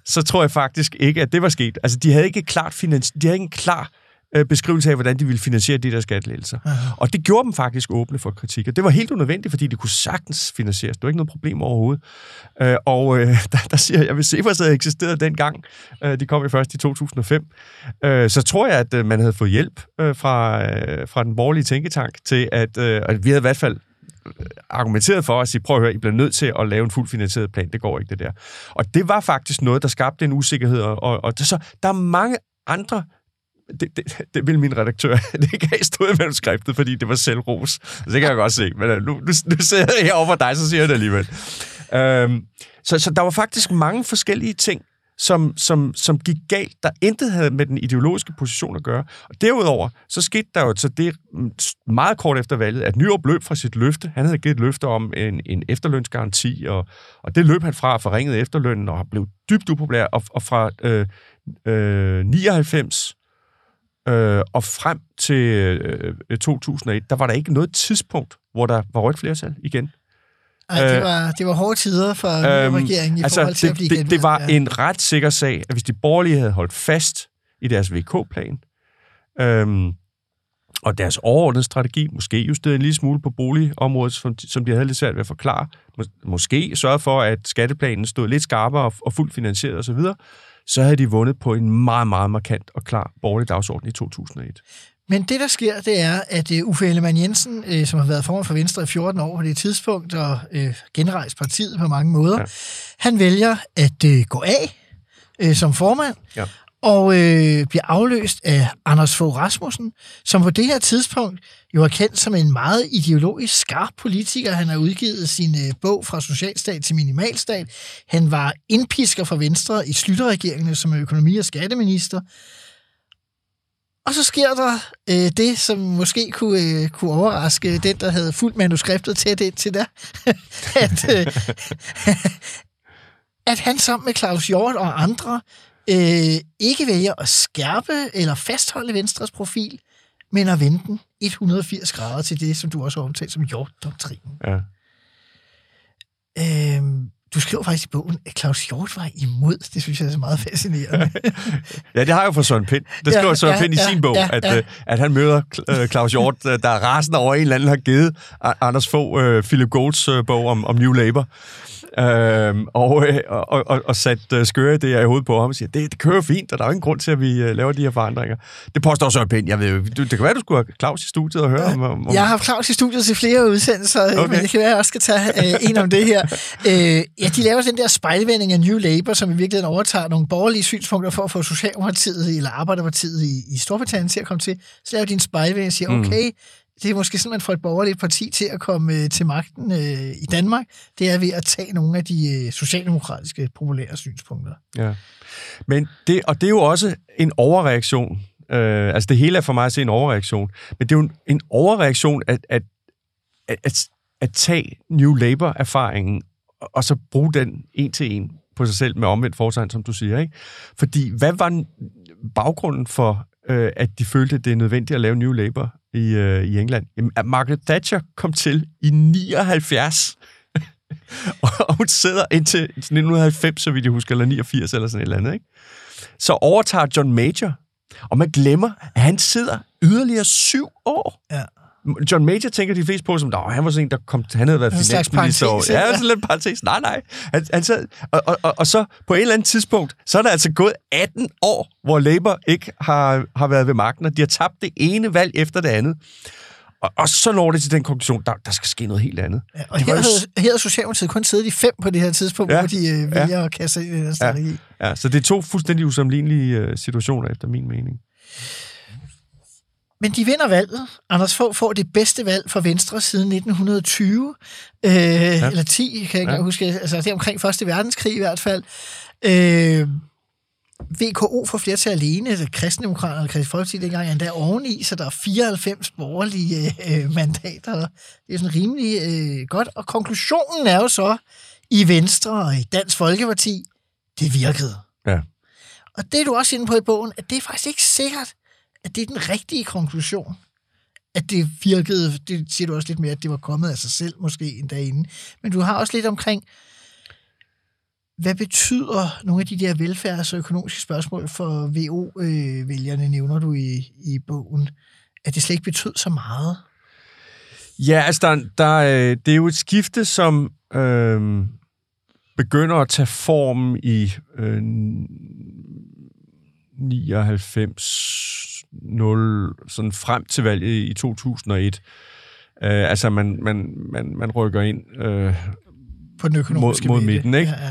så tror jeg faktisk ikke, at det var sket. Altså, de havde ikke, klart finans, de havde ikke en klar øh, beskrivelse af, hvordan de ville finansiere de der skattelettelser. Og det gjorde dem faktisk åbne for kritik. Og det var helt unødvendigt, fordi det kunne sagtens finansieres. Det var ikke noget problem overhovedet. Øh, og øh, der, der siger jeg, hvis Cepos havde eksisteret dengang, øh, de kom jo først i 2005, øh, så tror jeg, at øh, man havde fået hjælp øh, fra, øh, fra den borgerlige tænketank til, at, øh, at vi havde i hvert fald argumenteret for at sige, prøv at høre, I bliver nødt til at lave en fuldt finansieret plan. Det går ikke, det der. Og det var faktisk noget, der skabte en usikkerhed. Og, og, og det, så, der er mange andre det, det, det vil min redaktør det ikke have stået i manuskriptet, fordi det var selvros. Så det kan jeg godt se. Men øh, nu, nu, nu sidder jeg herovre for dig, så siger jeg det alligevel. Øhm, så, så der var faktisk mange forskellige ting, som, som, som gik galt, der intet havde med den ideologiske position at gøre. Og derudover, så skete der jo så det mm, meget kort efter valget, at Nyrup løb fra sit løfte. Han havde givet et løfte om en, en efterlønsgaranti, og, og det løb han fra, forringede efterlønnen, og blev dybt upopulær. Og, og fra øh, øh, 99 øh, og frem til øh, 2001, der var der ikke noget tidspunkt, hvor der var rødt flertal igen. ej, det, Øh, var, det var hårde tider for Øhm, regeringen i altså, forhold til det, at blive det, det var ja. en ret sikker sag, at hvis de borgerlige havde holdt fast i deres VK-plan, øhm, og deres overordnede strategi, måske justeret en lille smule på boligområdet, som de, som de havde lidt svært ved at forklare, Mås- måske sørget for, at skatteplanen stod lidt skarpere og, og fuldt finansieret osv., så havde de vundet på en meget, meget markant og klar borgerlig dagsorden i 2001. Men det, der sker, det er, at uh, Uffe Ellemann Jensen, uh, som har været formand for Venstre i 14 år på det tidspunkt, og uh, genrejst partiet på mange måder, Ja. han vælger at gå af som formand, Ja og øh, bliver afløst af Anders Fogh Rasmussen, som på det her tidspunkt jo er kendt som en meget ideologisk skarp politiker. Han har udgivet sin øh, bog fra socialstat til minimalstat. Han var indpisker for Venstre i Slytterregeringen som økonomi- og skatteminister. Og så sker der øh, det, som måske kunne, øh, kunne overraske den, der havde fuldt manuskriptet tæt ind til der, at, øh, at han sammen med Claus Hjort og andre øh, ikke vælger at skærpe eller fastholde Venstres profil, men at vende den 180 grader til det, som du også har omtalt som Hjort-doktrinen. Ja. Øhm, du skriver faktisk i bogen, at Claus Hjort var imod. Det synes jeg er så meget fascinerende. Ja, det har jeg jo fra Søren Pind. Det skriver Ja, Søren ja, Pind i ja, sin bog, ja, at, ja. øh, at han møder øh, Claus Hjort, øh, der er rasende over en eller anden har givet Anders øh, Philip Golds bog om, om New Labour. Øhm, og, øh, og, og, og sat øh, skøre det i hovedet på ham og siger, det, det kører fint, og der er jo ingen grund til, at vi øh, laver de her forandringer. Det påstår Søren Pind. Jeg ved, du, det kan være, du skulle have Claus i studiet og høre om... om Jeg har haft Claus i studiet til flere udsendelser, okay. Okay. men det kan være, at jeg også skal tage øh, en om det her. Øh, ja, de laver den der spejlvending af New Labour, som i virkeligheden overtager nogle borgerlige synspunkter for at få Socialdemokratiet eller Arbejderpartiet i, i Storbritannien til at komme til. Så laver de en spejlvending og siger, Mm. okay, det er måske sådan, man får et borgerligt parti til at komme øh, til magten øh, i Danmark. Det er ved at tage nogle af de øh, socialdemokratiske populære synspunkter. Ja. Men det, og det er jo også en overreaktion. Øh, altså det hele er for mig at se en overreaktion. Men det er jo en, en overreaktion at, at, at, at, at tage New Labour-erfaringen og, og så bruge den en til en på sig selv med omvendt fortegn, som du siger. Ikke? Fordi hvad var baggrunden for, øh, at de følte, at det er nødvendigt at lave New Labour i, øh, i England? Jamen, at Margaret Thatcher kom til i 79 og hun sidder indtil 1990, så vidt jeg husker, eller 89 eller sådan et eller andet, ikke? Så overtager John Major, og man glemmer, at han sidder yderligere syv år. Ja. John Major tænker de fleste på som, at han var sådan en, der kom, han havde været finansminister. ja, ja. sådan lidt parentes. Nej, nej. Han, han sad, og, og, og, og, så på et eller andet tidspunkt, så er der altså gået 18 år, hvor Labour ikke har, har været ved magten, og de har tabt det ene valg efter det andet. Og, og så når det til den konklusion, der, der skal ske noget helt andet. Ja, og Det her jo havde, her havde Socialdemokratiet kun siddet i fem på det her tidspunkt, ja. Ja. hvor de øh, vælger at kaste ind i den strategi. Ja, så det er to fuldstændig usammenlignelige øh, situationer, efter min mening. Men de vinder valget. Anders Fogh får det bedste valg for Venstre siden 1920. Øh, ja. Eller 10, kan jeg ikke Ja. ja. huske. Altså, det er omkring Første Verdenskrig i hvert fald. Øh, VKO får flertal alene, altså kristendemokraterne og Kristelig Folkeparti dengang er endda oveni, så der er 94 borgerlige øh, mandater. Det er sådan rimelig øh, godt. Og konklusionen er jo så, i Venstre og i Dansk Folkeparti, det virkede. Ja. Og det er du også inde på i bogen, at det er faktisk ikke sikkert, at det er den rigtige konklusion. At det virkede, det siger du også lidt mere, at det var kommet af sig selv måske en dag inden. Men du har også lidt omkring, hvad betyder nogle af de der velfærds- og økonomiske spørgsmål for VO-vælgerne, nævner du i, i bogen, at det slet ikke betød så meget? Ja, altså, der, der, øh, det er jo et skifte, som øh, begynder at tage form i øh, 99, 0, sådan frem til valget i 2001. Øh, altså, man, man, man, man rykker ind øh, På den økonomiske Mod- mod midte. midten, ikke? Ja,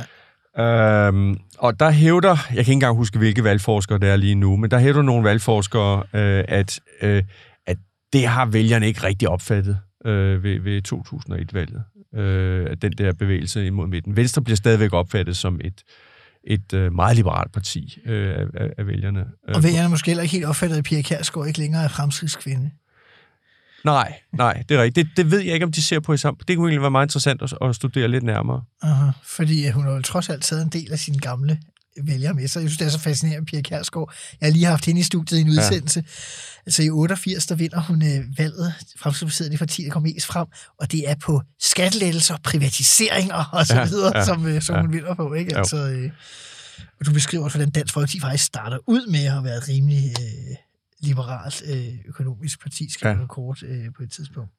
ja. Øhm, og der hævder, jeg kan ikke engang huske, hvilke valgforskere det er lige nu, men der hævder nogle valgforskere, øh, at, øh, at det har vælgerne ikke rigtig opfattet øh, ved, ved 2001-valget. Øh, den der bevægelse imod midten. Venstre bliver stadigvæk opfattet som et, et øh, meget liberalt parti øh, af, af, vælgerne. Øh, Og vælgerne måske heller ikke helt opfattet, at Pia Kjærsgaard ikke længere er fremskridtskvinde. Nej, nej, det er rigtigt. Det, det ved jeg ikke, om de ser på i sammen. Det kunne egentlig være meget interessant at, at studere lidt nærmere. Aha, fordi øh, hun har jo trods alt taget en del af sine gamle vælgere med sig. Jeg synes, det er så fascinerende, Pia Kjærsgaard. Jeg har lige haft hende i studiet i en udsendelse. Ja. Altså i 88, der vinder hun øh, valget. Fremskridspartiet det parti, der kommer mest frem. Og det er på skattelettelser, privatiseringer og så Ja, videre, ja, som, øh, som ja. hun vinder på. Ikke? Altså, øh, og du beskriver også, hvordan Dansk Folkeparti faktisk starter ud med at være et rimelig øh, liberalt øh, økonomisk parti, skal Ja. ja. kort øh, på et tidspunkt.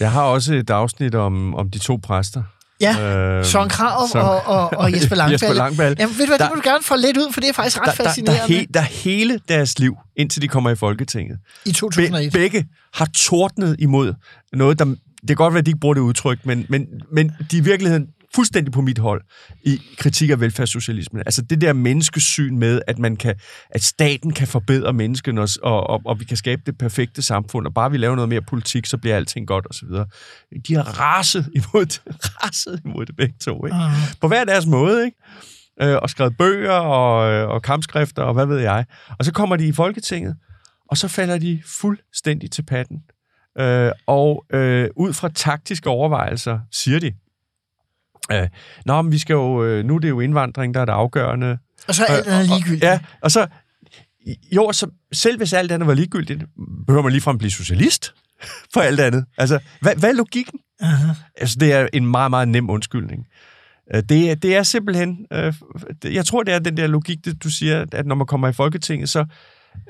Jeg har også et afsnit om, om de to præster. Ja, Øhm, Søren Krarup som- og, og, og Jesper Langballe. Jesper Langballe. Jamen, ved du hvad, Der- det må du gerne få lidt ud, for det er faktisk ret der, der, der, fascinerende. he, der hele deres liv, indtil de kommer i Folketinget, I be, 2001. begge har tordnet imod noget, der... Det kan godt være, at de ikke bruger det udtryk, men, men, men de i virkeligheden fuldstændig på mit hold i kritik af velfærdssocialismen. Altså det der menneskesyn med, at man kan, at staten kan forbedre mennesken, og, og, og, vi kan skabe det perfekte samfund, og bare vi laver noget mere politik, så bliver alting godt osv. De har raset imod det, raset imod det begge to, ikke? Uh-huh. På hver deres måde, ikke? Øh, og skrevet bøger og, og kampskrifter og hvad ved jeg. Og så kommer de i Folketinget, og så falder de fuldstændig til patten. Øh, og øh, ud fra taktiske overvejelser siger de, øh, Nå, men vi skal jo, øh, nu er det jo indvandring, der er det afgørende. Og så er alt andet ligegyldigt. Ja, og så, jo, så selv hvis alt andet var ligegyldigt, behøver man ligefrem blive socialist for alt andet. Altså, hvad, hvad er logikken? Uh-huh. Altså, det er en meget, meget nem undskyldning. Øh, Det er, det er simpelthen... Øh, jeg tror, det er den der logik, det du siger, at når man kommer i Folketinget, så...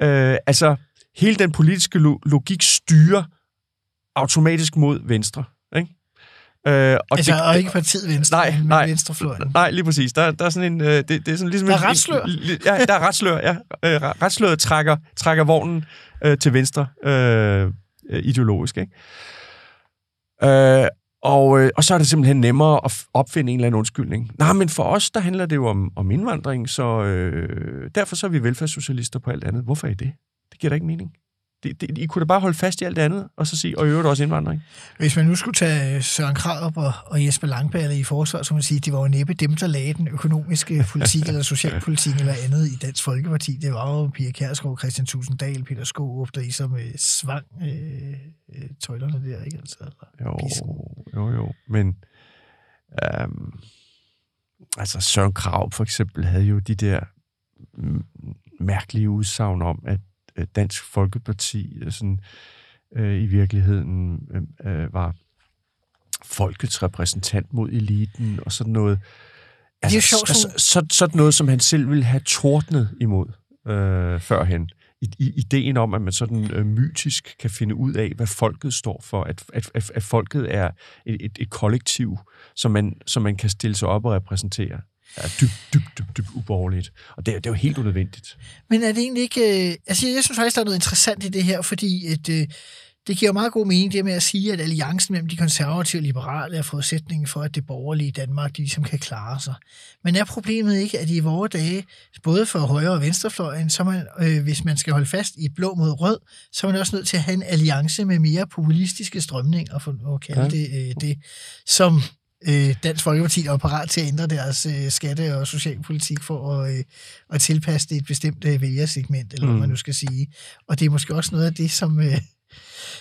Øh, altså, hele den politiske lo- logik styrer automatisk mod venstre. Øh, og Altså, og ikke partiet Venstre, Nej, men nej. venstrefløjen. Nej, lige præcis. Der, der er sådan en... Øh, det, det er sådan ligesom Der er retslør. en- Ja, der er retslør, ja. Øh, retsløret trækker, trækker vognen øh, til venstre øh, øh, ideologisk, ikke? Øh, og, øh, og så er det simpelthen nemmere at opfinde en eller anden undskyldning. Nej, men for os, der handler det jo om, om indvandring, så øh, derfor så er vi velfærdssocialister på alt andet. Hvorfor er I det? Det giver da ikke mening. Det, det, I kunne da bare holde fast i alt det andet, og så sige, og i øvrigt også indvandring. Hvis man nu skulle tage Søren Krarup og, og Jesper Langballe i forsvar, så må man sige, at det var jo næppe dem, der lagde den økonomiske politik eller socialpolitik eller andet i Dansk Folkeparti. Det var jo Pia Kjærsgaard, Christian Tusinddal, Peter Skårup, der ligesom øh, svang øh, øh, tøjlerne der, ikke? Altså, Jo, Pisken. jo, jo. Men øhm, altså Søren Krav for eksempel havde jo de der mærkelige udsagn om, at øh, Dansk Folkeparti øh, sådan, øh, i virkeligheden øh, øh, var folkets repræsentant mod eliten og sådan noget. er jo sjovt, altså, så, sådan noget, som han selv ville have tordnet imod øh, førhen. I, i, ideen om, at man sådan øh, mytisk kan finde ud af, hvad folket står for. At, at, at, at folket er et, et, et kollektiv, som man, som man kan stille sig op og repræsentere. Er dybt, dybt, dybt, dybt uborgerligt. Og det, er- det er jo helt unødvendigt. Men er det egentlig ikke... Øh, altså, jeg synes faktisk, der er noget interessant i det her, fordi at, øh, det giver jo meget god mening, det med at sige, at alliancen mellem de konservative og liberale er forudsætningen for, at det borgerlige Danmark, de ligesom kan klare sig. Men er problemet ikke, at i vore dage, både for højre- og venstrefløjen, så man, øh, hvis man skal holde fast i blå mod rød, så er man også nødt til at have en alliance med mere populistiske strømninger, for at kalde ja. det øh, det, som øh, Dansk Folkeparti er parat til at ændre deres øh, skatte- og socialpolitik for at, øh, at tilpasse det et bestemt øh, vælgersegment, eller mm. Mm. hvad man nu skal sige. Og det er måske også noget af det, som, øh,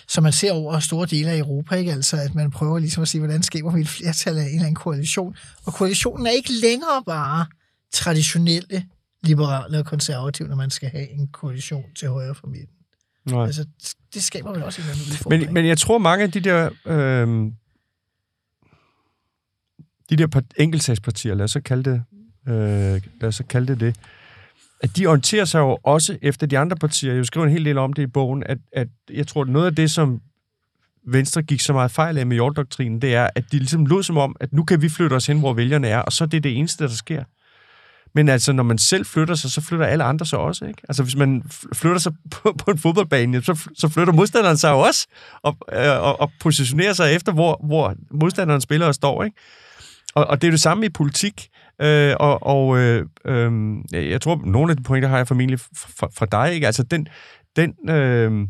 som man ser over store dele af Europa, ikke? Altså, at man prøver ligesom at sige, hvordan skaber vi et flertal af en eller anden koalition. Og koalitionen er ikke længere bare traditionelle liberale og konservative, når man skal have en koalition til højre for midten. Nej. Altså, det skaber vel også en eller anden udfordring. Men, men jeg tror, mange af de der... Øh, de der enkeltsagspartier, lad os så kalde det, øh, lad os så kalde det det, at de orienterer sig jo også efter de andre partier. Jeg skriver en hel del om det i bogen, at, at jeg tror, at noget af det, som Venstre gik så meget fejl af med jorddoktrinen, det er, at de ligesom lød som om, at nu kan vi flytte os hen, hvor vælgerne er, og så er det det eneste, der sker. Men altså, når man selv flytter sig, så flytter alle andre sig også, ikke? Altså, hvis man flytter sig på, på en fodboldbane, så, så flytter modstanderen sig jo også, og, øh, og, og positionerer sig efter, hvor, hvor modstanderen spiller og står, ikke? Og, og det er det samme i politik, øh, og, og øh, øh, jeg tror, nogle af de pointer har jeg formentlig fra, fra dig, ikke? Altså, den, den, øh,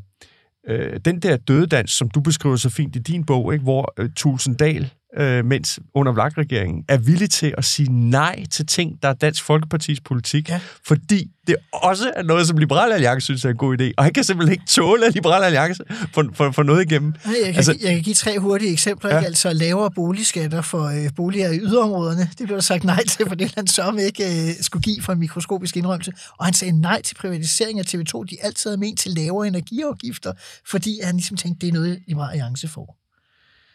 øh, den der dødedans, som du beskriver så fint i din bog, ikke? hvor øh, Tulsendal, øh, mens under vlak-regeringen, er villig til at sige nej til ting, der er Dansk Folkepartis politik, Ja. fordi det også er noget, som Liberal Alliance synes er en god idé, og han kan simpelthen ikke tåle, at Liberal Alliance får, får, får noget igennem. Nej, Jeg kan, Altså- jeg kan give tre hurtige eksempler. Ja. Ja. Altså lavere boligskatter for øh, boliger i yderområderne. Det blev der sagt nej til, for det han sørme ikke øh, skulle give for en mikroskopisk indrømmelse. Og han sagde nej til privatisering af TV2. De altid havde ment til lavere energiafgifter, fordi han ligesom tænkte, det er noget, Liberal Alliance får.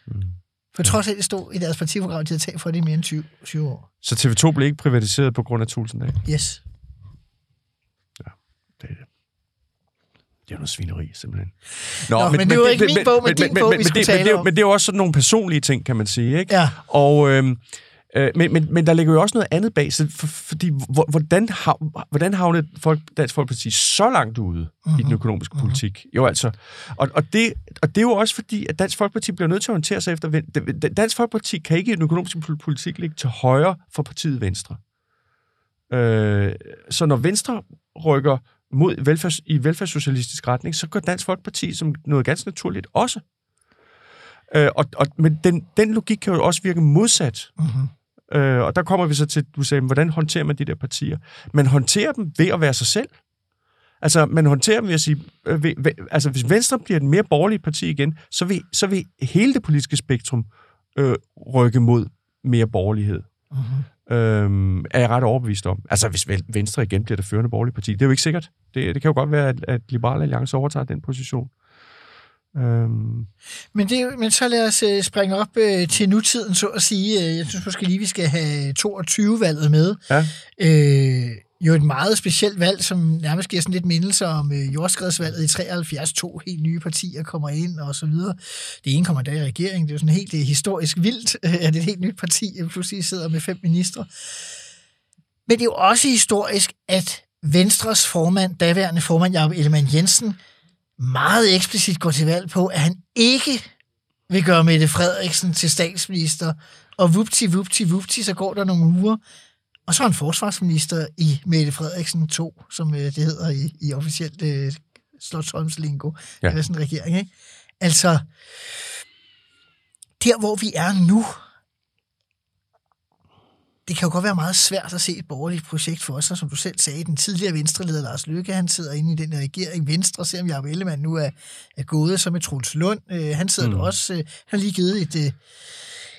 Mm. For trods af, det stod i deres partiprogram, de havde talt for det i mere end 20, 20 år. Så TV2 blev ikke privatiseret på grund af Tulsendal. Yes. Det er det. Det er noget svineri, simpelthen. Nå, men det var ikke min bog, men din bog, vi skulle det, tale men, det, om. men det er jo også sådan nogle personlige ting, kan man sige, ikke? Ja. Og øhm, Øh, men, men, men der ligger jo også noget andet bag, så for, fordi hvor- hvordan, hav, hvordan havnede folk, Dansk Folkeparti så langt ude mm-hmm. i den økonomiske mm-hmm. politik? Jo altså, og, og, det, og det er jo også fordi, at Dansk Folkeparti bliver nødt til at orientere sig efter... Dansk Folkeparti kan ikke i den økonomiske pol- politik ligge til højre for partiet Venstre. Øh, så når Venstre rykker mod velfærds, i velfærdssocialistisk retning, så går Dansk Folkeparti som noget ganske naturligt også. Øh, og, og, men den, den logik kan jo også virke modsat. Mm-hmm. Øh, og der kommer vi så til, du sagde, hvordan håndterer man de der partier? Man håndterer dem ved at være sig selv. Altså, man håndterer dem ved at sige, øh, ved, ved, altså hvis Venstre bliver et mere borgerligt parti igen, så vil, så vil hele det politiske spektrum øh, rykke mod mere borgerlighed. Mm-hmm. Øhm, er jeg ret overbevist om. Altså, hvis Venstre igen bliver det førende borgerlige parti, det er jo ikke sikkert. Det, det kan jo godt være, at, at Liberale Alliance overtager den position. Øhm, Men, det, er men så lad os øh, springe op øh, til nutiden, så at sige. Øh, Jeg synes måske lige, vi skal have 22-valget med. ja. Øh, jo et meget specielt valg, som nærmest giver sådan lidt mindelse om øh, jordskredsvalget i 73. To helt nye partier kommer ind og så videre. Det ene kommer der i regeringen. Det er jo sådan helt øh, historisk vildt, at et helt nyt parti pludselig sidder med fem ministre. Men det er jo også historisk, at Venstres formand, daværende formand Jacob Ellemann Jensen, meget eksplicit går til valg på, at han ikke vil gøre Mette Frederiksen til statsminister. Og vupti, vupti, vupti, så går der nogle uger, og så er han forsvarsminister i Mette Frederiksen 2, som øh, det hedder i, i officielt øh, Slottholmslingo. Ja. Ja. Eller sådan en regering, ikke? Altså, der hvor vi er nu, det kan jo godt være meget svært at se et borgerligt projekt for sig, som du selv sagde. Den tidligere venstreleder Lars Løkke, han sidder inde i den regering. Venstre, selvom Jacob Ellemann nu er, er gået som med Troels Lund. Øh, han sidder mm. Mm. også, øh, han har lige givet et øh,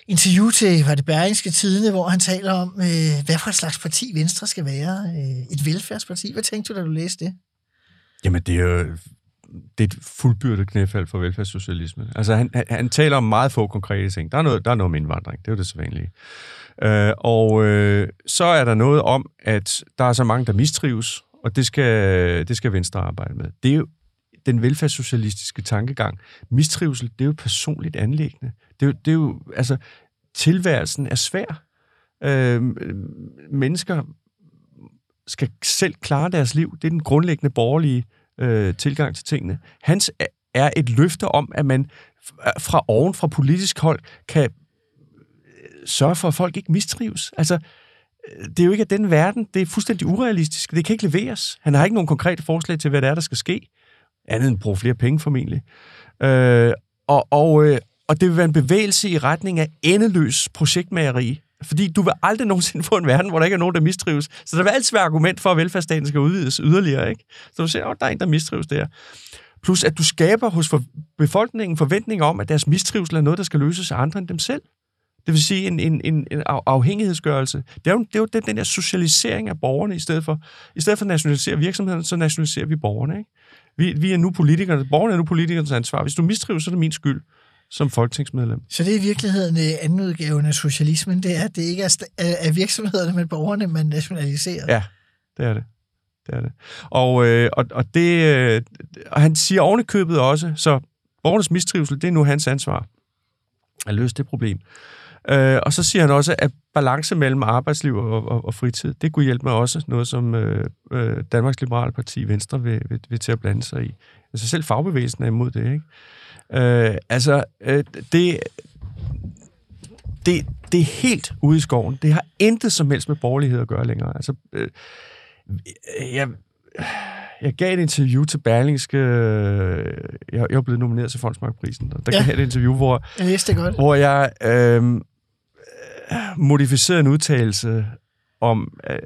interview til, var det Berlingske Tidene, hvor han taler om, øh, hvad for et slags parti Venstre skal være. Øh, et velfærdsparti. Hvad tænkte du, da du læste det? Jamen, det er jo det er et fuldbyrdet knæfald for velfærdssocialisme. Altså, han, han, han taler om meget få konkrete ting. Der er noget, der er noget om indvandring. Det er jo det sædvanlige. Øh, og øh, så er der noget om, at der er så mange, der mistrives, og det skal, det skal Venstre arbejde med. Det er jo den velfærdssocialistiske tankegang. Mistrivsel, det er jo et personligt anlæggende. Det er jo, det er jo altså, tilværelsen er svær. Øh, mennesker skal selv klare deres liv. Det er den grundlæggende borgerlige øh, tilgang til tingene. Hans er- et løfte om, at man fra oven, fra politisk hold, kan sørge for, at folk ikke mistrives. Altså, øh, det er jo ikke af den verden. Det er fuldstændig urealistisk. Det kan ikke leveres. Han har ikke nogen konkrete forslag til, hvad det er, der skal ske. Andet end at bruge flere penge, formentlig. Øh, og, og, øh, og det vil være en bevægelse i retning af endeløs projektmageri. Fordi du vil aldrig nogensinde få en verden, hvor der ikke er nogen, der mistrives. Så der vil altid være argument for, at velfærdsstaten skal udvides yderligere. Ikke? Så du ser, at der er en, der mistrives der. Plus, at du skaber hos befolkningen forventninger om, at deres mistrivsel er noget, der skal løses af andre end dem selv. Det vil sige en, en, en, en af- afhængighedsgørelse. Det er jo, det er jo den, den der socialisering af borgerne, i stedet for, i stedet for at nationalisere virksomheden, så nationaliserer vi borgerne. Ikke? Vi, vi er nu politikerne, borgerne er nu politikernes ansvar. Hvis du mistrives, så er det min skyld som folketingsmedlem. Så det er i virkeligheden øh, anden udgaven af socialismen, det er, at det ikke er er er virksomhederne, men borgerne, man nationaliserer. Ja, det er det. Det er det. Og, øh, og, og det, øh, og han siger oven i købet også, så borgernes mistrivsel, det er nu hans ansvar at løse det problem. Øh, og så siger han også, at balance mellem arbejdsliv og, og, og fritid, det kunne hjælpe mig også noget, som øh, øh, Danmarks Liberale Parti Venstre vil, vil, vil til at blande sig i. Altså selv fagbevægelsen er imod det, ikke? Øh, altså, øh, det, det, det er helt ude i skoven. Det har intet som helst med borgerlighed at gøre længere. Altså, øh, jeg, jeg gav et interview til Berlingske. øh, Jeg, jeg er blevet nomineret til Fondsmarkprisen. Og der ja. gav jeg et interview, hvor, Jeg vidste det godt. hvor jeg øh, modificerede en udtalelse om, øh,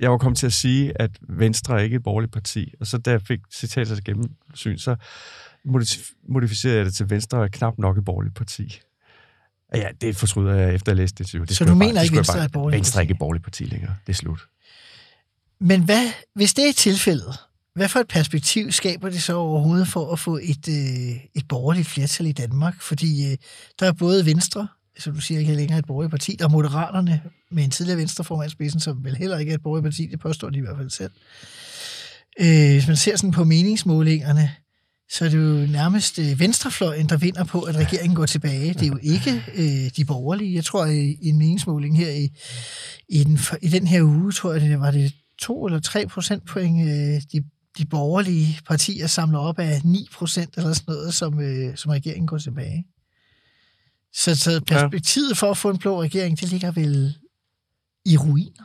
jeg var kommet til at sige, at Venstre er ikke et borgerligt parti. Og så da jeg fik citatet til gennemsyn, så modif- modificerede jeg det til Venstre er knap nok et borgerligt parti. Ja, det fortryder jeg efter at læst det. Det Så du mener det ikke, Venstre er et borgerligt Venstre er parti? ikke et borgerligt parti længere. Det er slut. Men hvad, hvis det er tilfældet, hvad for et perspektiv skaber det så overhovedet for at få et, øh, et borgerligt flertal i Danmark? Fordi øh, der er både Venstre, som du siger, ikke længere et borgerligt parti, der er Moderaterne med en tidligere venstreformand spidsen, som vel heller ikke er et borgerligt parti, det påstår de i hvert fald selv. Øh, hvis man ser sådan på meningsmålingerne, så er det jo nærmest øh, venstrefløjen, der vinder på, at regeringen går tilbage. Det er jo ikke øh, de borgerlige. Jeg tror, i, i en meningsmåling her i, i, den, i den her uge, tror jeg, det var det to eller tre procentpoint, øh, de, de borgerlige partier samler op af 9 procent eller sådan noget, som, øh, som regeringen går tilbage. Så, så perspektivet for at få en blå regering, det ligger vel i ruiner.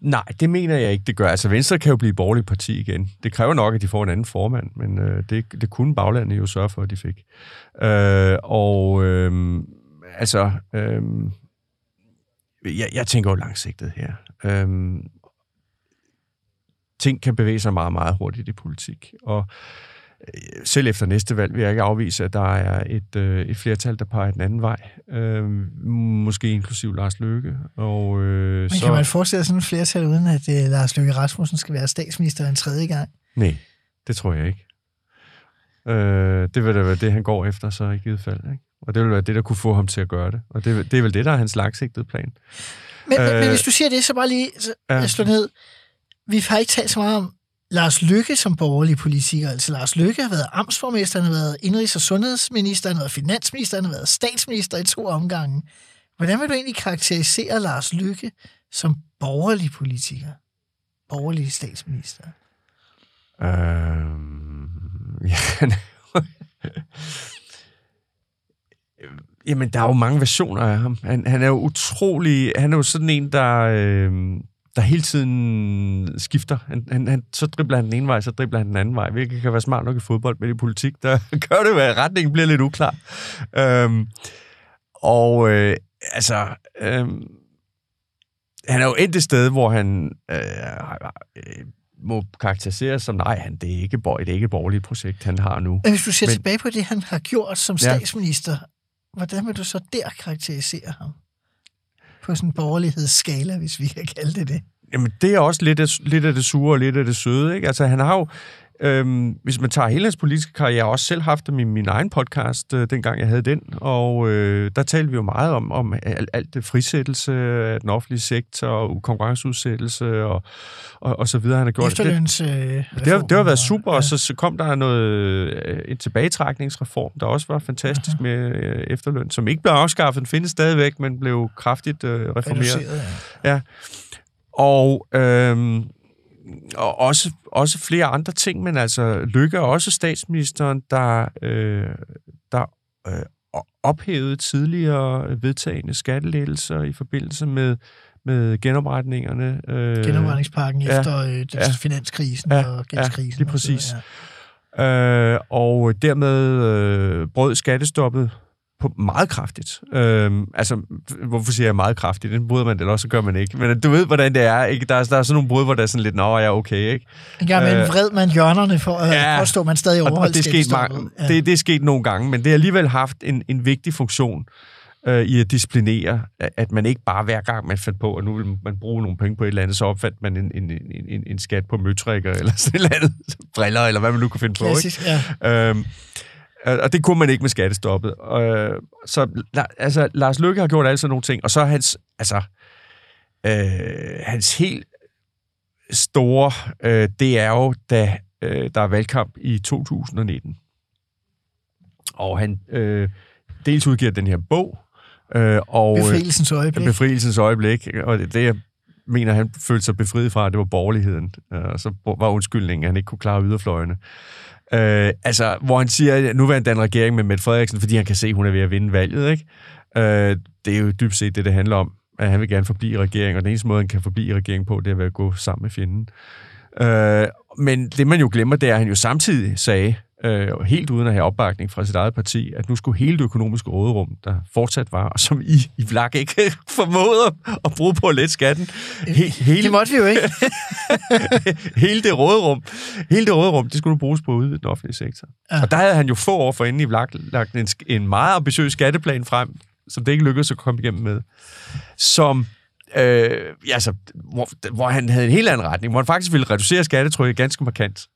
Nej, det mener jeg ikke, det gør. Altså, Venstre kan jo blive borgerlig parti igen. Det kræver nok, at de får en anden formand, men øh, det, det kunne baglandet jo sørge for, at de fik. Øh, og øh, altså, øh, jeg, jeg tænker jo langsigtet her. Øh, ting kan bevæge sig meget, meget hurtigt i politik, og Øh, selv efter næste valg vil jeg ikke afvise, at der er et, øh, et flertal, der peger den anden vej. Øh, måske inklusiv Lars Løkke. Og, øh, Men så... kan man forestille sig sådan et flertal, uden at øh, Lars Løkke Rasmussen skal være statsminister en tredje gang? Nej, det tror jeg ikke. Øh, det vil da være det, han går efter så i givet fald. Ikke? Og det vil være det, der kunne få ham til at gøre det. Og det, det er vel det, der er hans langsigtede plan. Men, øh, men, hvis du siger det, så bare lige så, ja. slår ned. Vi har ikke talt så meget om Lars Lykke som borgerlig politiker. Altså Lars Lykke har været amtsformester, han har været indrigs- og sundhedsminister, han har været finansminister, han har været statsminister i to omgange. Hvordan vil du egentlig karakterisere Lars Lykke som borgerlig politiker? Borgerlig statsminister? Øhm, ja, Jamen, der er jo mange versioner af ham. Han, han er jo utrolig... Han er jo sådan en, der... Øh, der hele tiden skifter. Han, han, han, så dribler han den ene vej, så dribler han den anden vej, hvilket kan være smart nok i fodbold, men i politik, der gør det at retningen bliver lidt uklar. Øhm, og øh, altså, øh, han er jo endt et sted, hvor han øh, øh, må karakteriseres som, nej, han, det, er ikke, det er ikke et borgerligt projekt, han har nu. Hvis du ser men, tilbage på det, han har gjort som statsminister, ja. hvordan vil du så der karakterisere ham? På sådan en borgerlighedsskala, hvis vi kan kalde det det. Jamen, det er også lidt af, lidt af det sure og lidt af det søde. Ikke? Altså, han har jo, øhm, hvis man tager hele hans politiske karriere, jeg har også selv haft dem i min egen podcast, øh, dengang jeg havde den, og øh, der talte vi jo meget om, om alt, alt det frisættelse af den offentlige sektor, og konkurrenceudsættelse og, og, og så videre. Han har gjort Efterløns, det. Øh, det, har, det har været super, ja. og så, så kom der noget, øh, en tilbagetrækningsreform, der også var fantastisk Aha. med øh, efterløn, som ikke blev afskaffet, den findes stadigvæk, men blev kraftigt øh, reformeret. Ja. ja. Og, øhm, og også, også flere andre ting, men altså Lykke er også statsministeren, der, øh, der øh, ophævede tidligere vedtagende skattelettelser i forbindelse med med genopretningerne. Øh, Genopretningspakken ja, efter øh, ja, finanskrisen ja, og gældskrisen. Ja, lige præcis. Og, så, ja. øh, og dermed øh, brød skattestoppet på meget kraftigt. Øhm, altså, hvorfor siger jeg meget kraftigt? Den bryder man det, eller så gør man ikke. Men du ved, hvordan det er. Ikke? Der, er, der er sådan nogle brud, hvor der er sådan lidt, nå, ja, okay. Ikke? En gang med øh, vred man hjørnerne for at ja, påstå, at man stadig overholder det, er sket mange, ja. det, det er sket nogle gange, men det har alligevel haft en, en vigtig funktion øh, i at disciplinere, at man ikke bare hver gang man fandt på, at nu vil man bruge nogle penge på et eller andet, så opfandt man en, en, en, en skat på møtrikker, eller sådan et eller andet, briller, eller hvad man nu kan finde Klassisk, på. Ikke? Ja. Øhm, og det kunne man ikke med skattestoppet. Øh, så altså, Lars Løkke har gjort alle sådan nogle ting, og så hans, altså, øh, hans helt store, øh, det er jo, da øh, der er valgkamp i 2019. Og han øh, dels udgiver den her bog, øh, og... Befrielsens øjeblik. Befrielsens øjeblik, og det, det jeg mener, han følte sig befriet fra, det var borgerligheden. Øh, og så var undskyldningen, at han ikke kunne klare yderfløjene. Øh, altså, hvor han siger, at nu vil han danne regering med Mette Frederiksen, fordi han kan se, at hun er ved at vinde valget. Ikke? Øh, det er jo dybt set det, det handler om. At han vil gerne forblive i regering, og den eneste måde, han kan forblive i regering på, det er ved at gå sammen med fjenden. Øh, men det, man jo glemmer, det er, at han jo samtidig sagde, øh, helt uden at have opbakning fra sit eget parti, at nu skulle hele det økonomiske råderum, der fortsat var, og som I, I Vlak ikke formåede at bruge på at lette skatten. He, hele, det måtte vi jo ikke. hele det råderum, hele det råderum, det skulle bruges på at udvide den offentlige sektor. Ja. Og der havde han jo få år for inden i Vlak lagt en, en meget ambitiøs skatteplan frem, som det ikke lykkedes at komme igennem med, som øh, altså, hvor, hvor han havde en helt anden retning, hvor han faktisk ville reducere skattetrykket ganske markant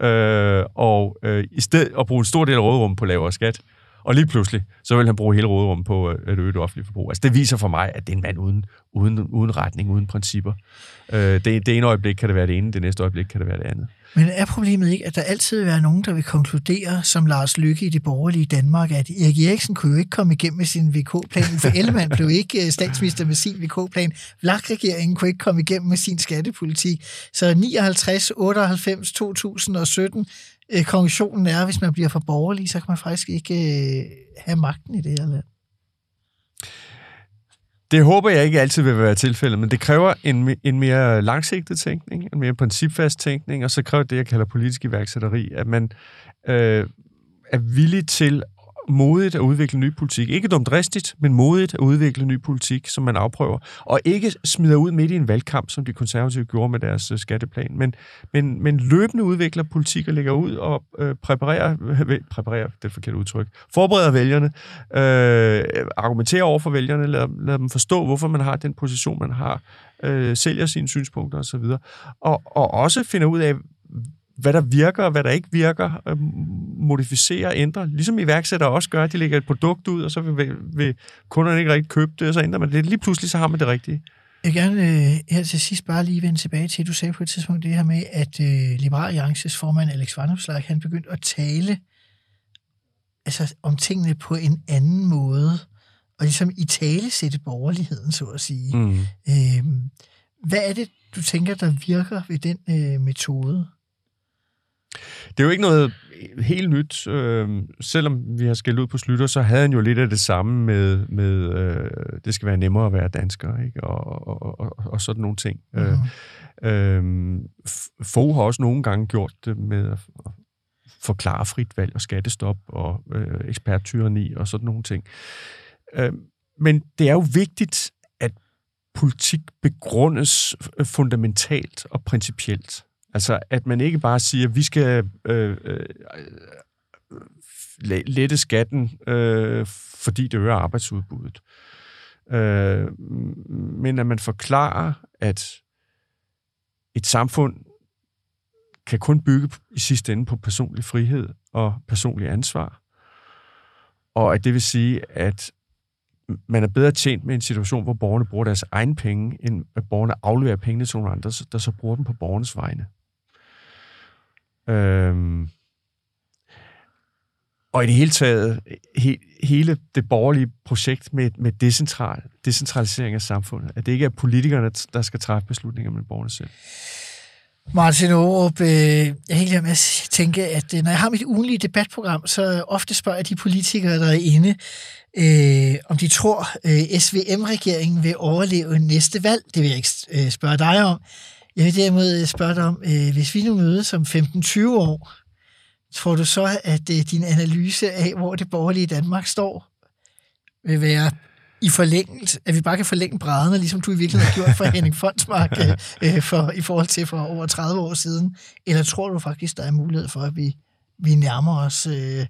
øh, og øh, i stedet at bruge en stor del af rådrum på lavere skat. Og lige pludselig, så vil han bruge hele råderummet på øh, at øge det offentlige forbrug. Altså det viser for mig, at det er en mand uden, uden, uden retning, uden principper. Øh, det, det ene øjeblik kan det være det ene, det næste øjeblik kan det være det andet. Men er problemet ikke, at der altid vil være nogen, der vil konkludere, som Lars Lykke i det borgerlige Danmark, at Erik Eriksen kunne jo ikke komme igennem med sin VK-plan, for Ellemann blev ikke øh, statsminister med sin VK-plan, Vlak-regeringen kunne ikke komme igennem med sin skattepolitik. Så 59, 98, 2017, øh, konklusionen er, at hvis man bliver for borgerlig, så kan man faktisk ikke øh, have magten i det her land. Det håber jeg ikke altid vil være tilfældet, men det kræver en, en mere langsigtet tænkning, en mere principfast tænkning, og så kræver det, jeg kalder politisk iværksætteri, at man øh, er villig til modigt at udvikle ny politik. Ikke dumdristigt, men modigt at udvikle ny politik, som man afprøver. Og ikke smider ud midt i en valgkamp, som de konservative gjorde med deres øh, skatteplan, men, men, men løbende udvikler politik og lægger ud og øh, præparerer, øh, præparerer, det er forkert udtryk, forbereder vælgerne, øh, argumenterer over for vælgerne, lader, lader dem forstå, hvorfor man har den position, man har, øh, sælger sine synspunkter osv. Og, og også finder ud af, hvad der virker og hvad der ikke virker, øh, modificere og ændre. Ligesom iværksættere også gør, at de lægger et produkt ud, og så vil, vil kunderne ikke rigtig købe det, og så ændrer man det. Lige pludselig så har man det rigtige. Jeg vil gerne øh, her til sidst bare lige vende tilbage til, du sagde på et tidspunkt det her med, at øh, Liberal Alliances formand Alex Vanopslagh, han begyndte at tale altså, om tingene på en anden måde, og ligesom i tale sætte borgerligheden, så at sige. Mm. Øh, hvad er det, du tænker, der virker ved den øh, metode? Det er jo ikke noget helt nyt. Øh, selvom vi har skældt ud på Slytter, så havde han jo lidt af det samme med, med øh, det skal være nemmere at være dansker, ikke? Og, og, og, og sådan nogle ting. Mm-hmm. Øh, øh, Fogh har også nogle gange gjort det med at forklare frit valg og skattestop og øh, eksperttyranni og sådan nogle ting. Øh, men det er jo vigtigt, at politik begrundes fundamentalt og principielt. Altså, at man ikke bare siger, at vi skal øh, øh, øh lette skatten, øh, fordi det øger arbejdsudbuddet. Øh, men at man forklarer, at et samfund kan kun bygge i sidste ende på personlig frihed og personlig ansvar. Og at det vil sige, at man er bedre tjent med en situation, hvor borgerne bruger deres egen penge, end at borgerne afleverer pengene til nogle andre, der så bruger dem på borgernes vegne. Øhm, og i det hele taget, he, hele det borgerlige projekt med, med decentral, decentralisering af samfundet, at det ikke er politikerne, der skal træffe beslutninger, men borgerne selv. Martin Aarup, øh, jeg er helt med at tænke, at øh, når jeg har mit ugenlige debatprogram, så ofte spørger jeg de politikere, der er inde, øh, om de tror, øh, SVM-regeringen vil overleve næste valg. Det vil jeg ikke øh, spørge dig om. Jeg vil derimod spørge dig om, øh, hvis vi nu mødes om 15-20 år, tror du så, at øh, din analyse af, hvor det borgerlige Danmark står, vil være i forlængelse, at vi bare kan forlænge brædderne, ligesom du i virkeligheden har gjort for Henning Fondsmark øh, øh, for, i forhold til for over 30 år siden? Eller tror du faktisk, der er mulighed for, at vi, vi nærmer os øh,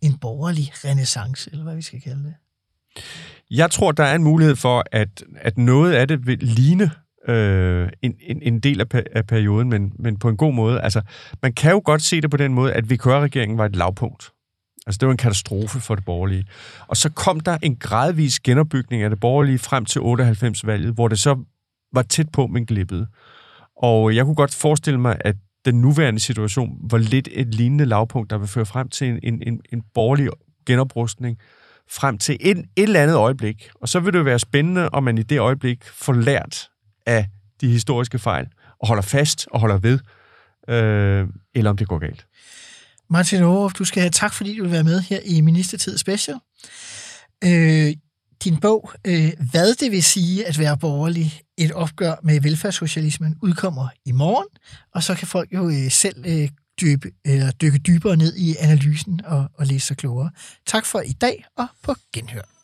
en borgerlig renaissance, eller hvad vi skal kalde det? Jeg tror, der er en mulighed for, at, at noget af det vil ligne øh, en, en, en del af, af perioden, men, men på en god måde. Altså, man kan jo godt se det på den måde, at VKR-regeringen var et lavpunkt. Altså, det var en katastrofe for det borgerlige. Og så kom der en gradvis genopbygning af det borgerlige frem til 98-valget, hvor det så var tæt på, men glippede. Og jeg kunne godt forestille mig, at den nuværende situation var lidt et lignende lavpunkt, der vil føre frem til en, en, en en borgerlig genoprustning frem til et, et eller andet øjeblik. Og så vil det være spændende, om man i det øjeblik får lært af de historiske fejl, og holder fast og holder ved, øh, eller om det går galt. Martin Aarup, du skal have tak, fordi du vil være med her i Ministertid Special. Øh, din bog, øh, Hvad det vil sige at være borgerlig, et opgør med velfærdssocialismen, udkommer i morgen, og så kan folk jo øh, selv øh, dybe, eller dykke dybere ned i analysen og, og læse sig klogere. Tak for i dag, og på genhør.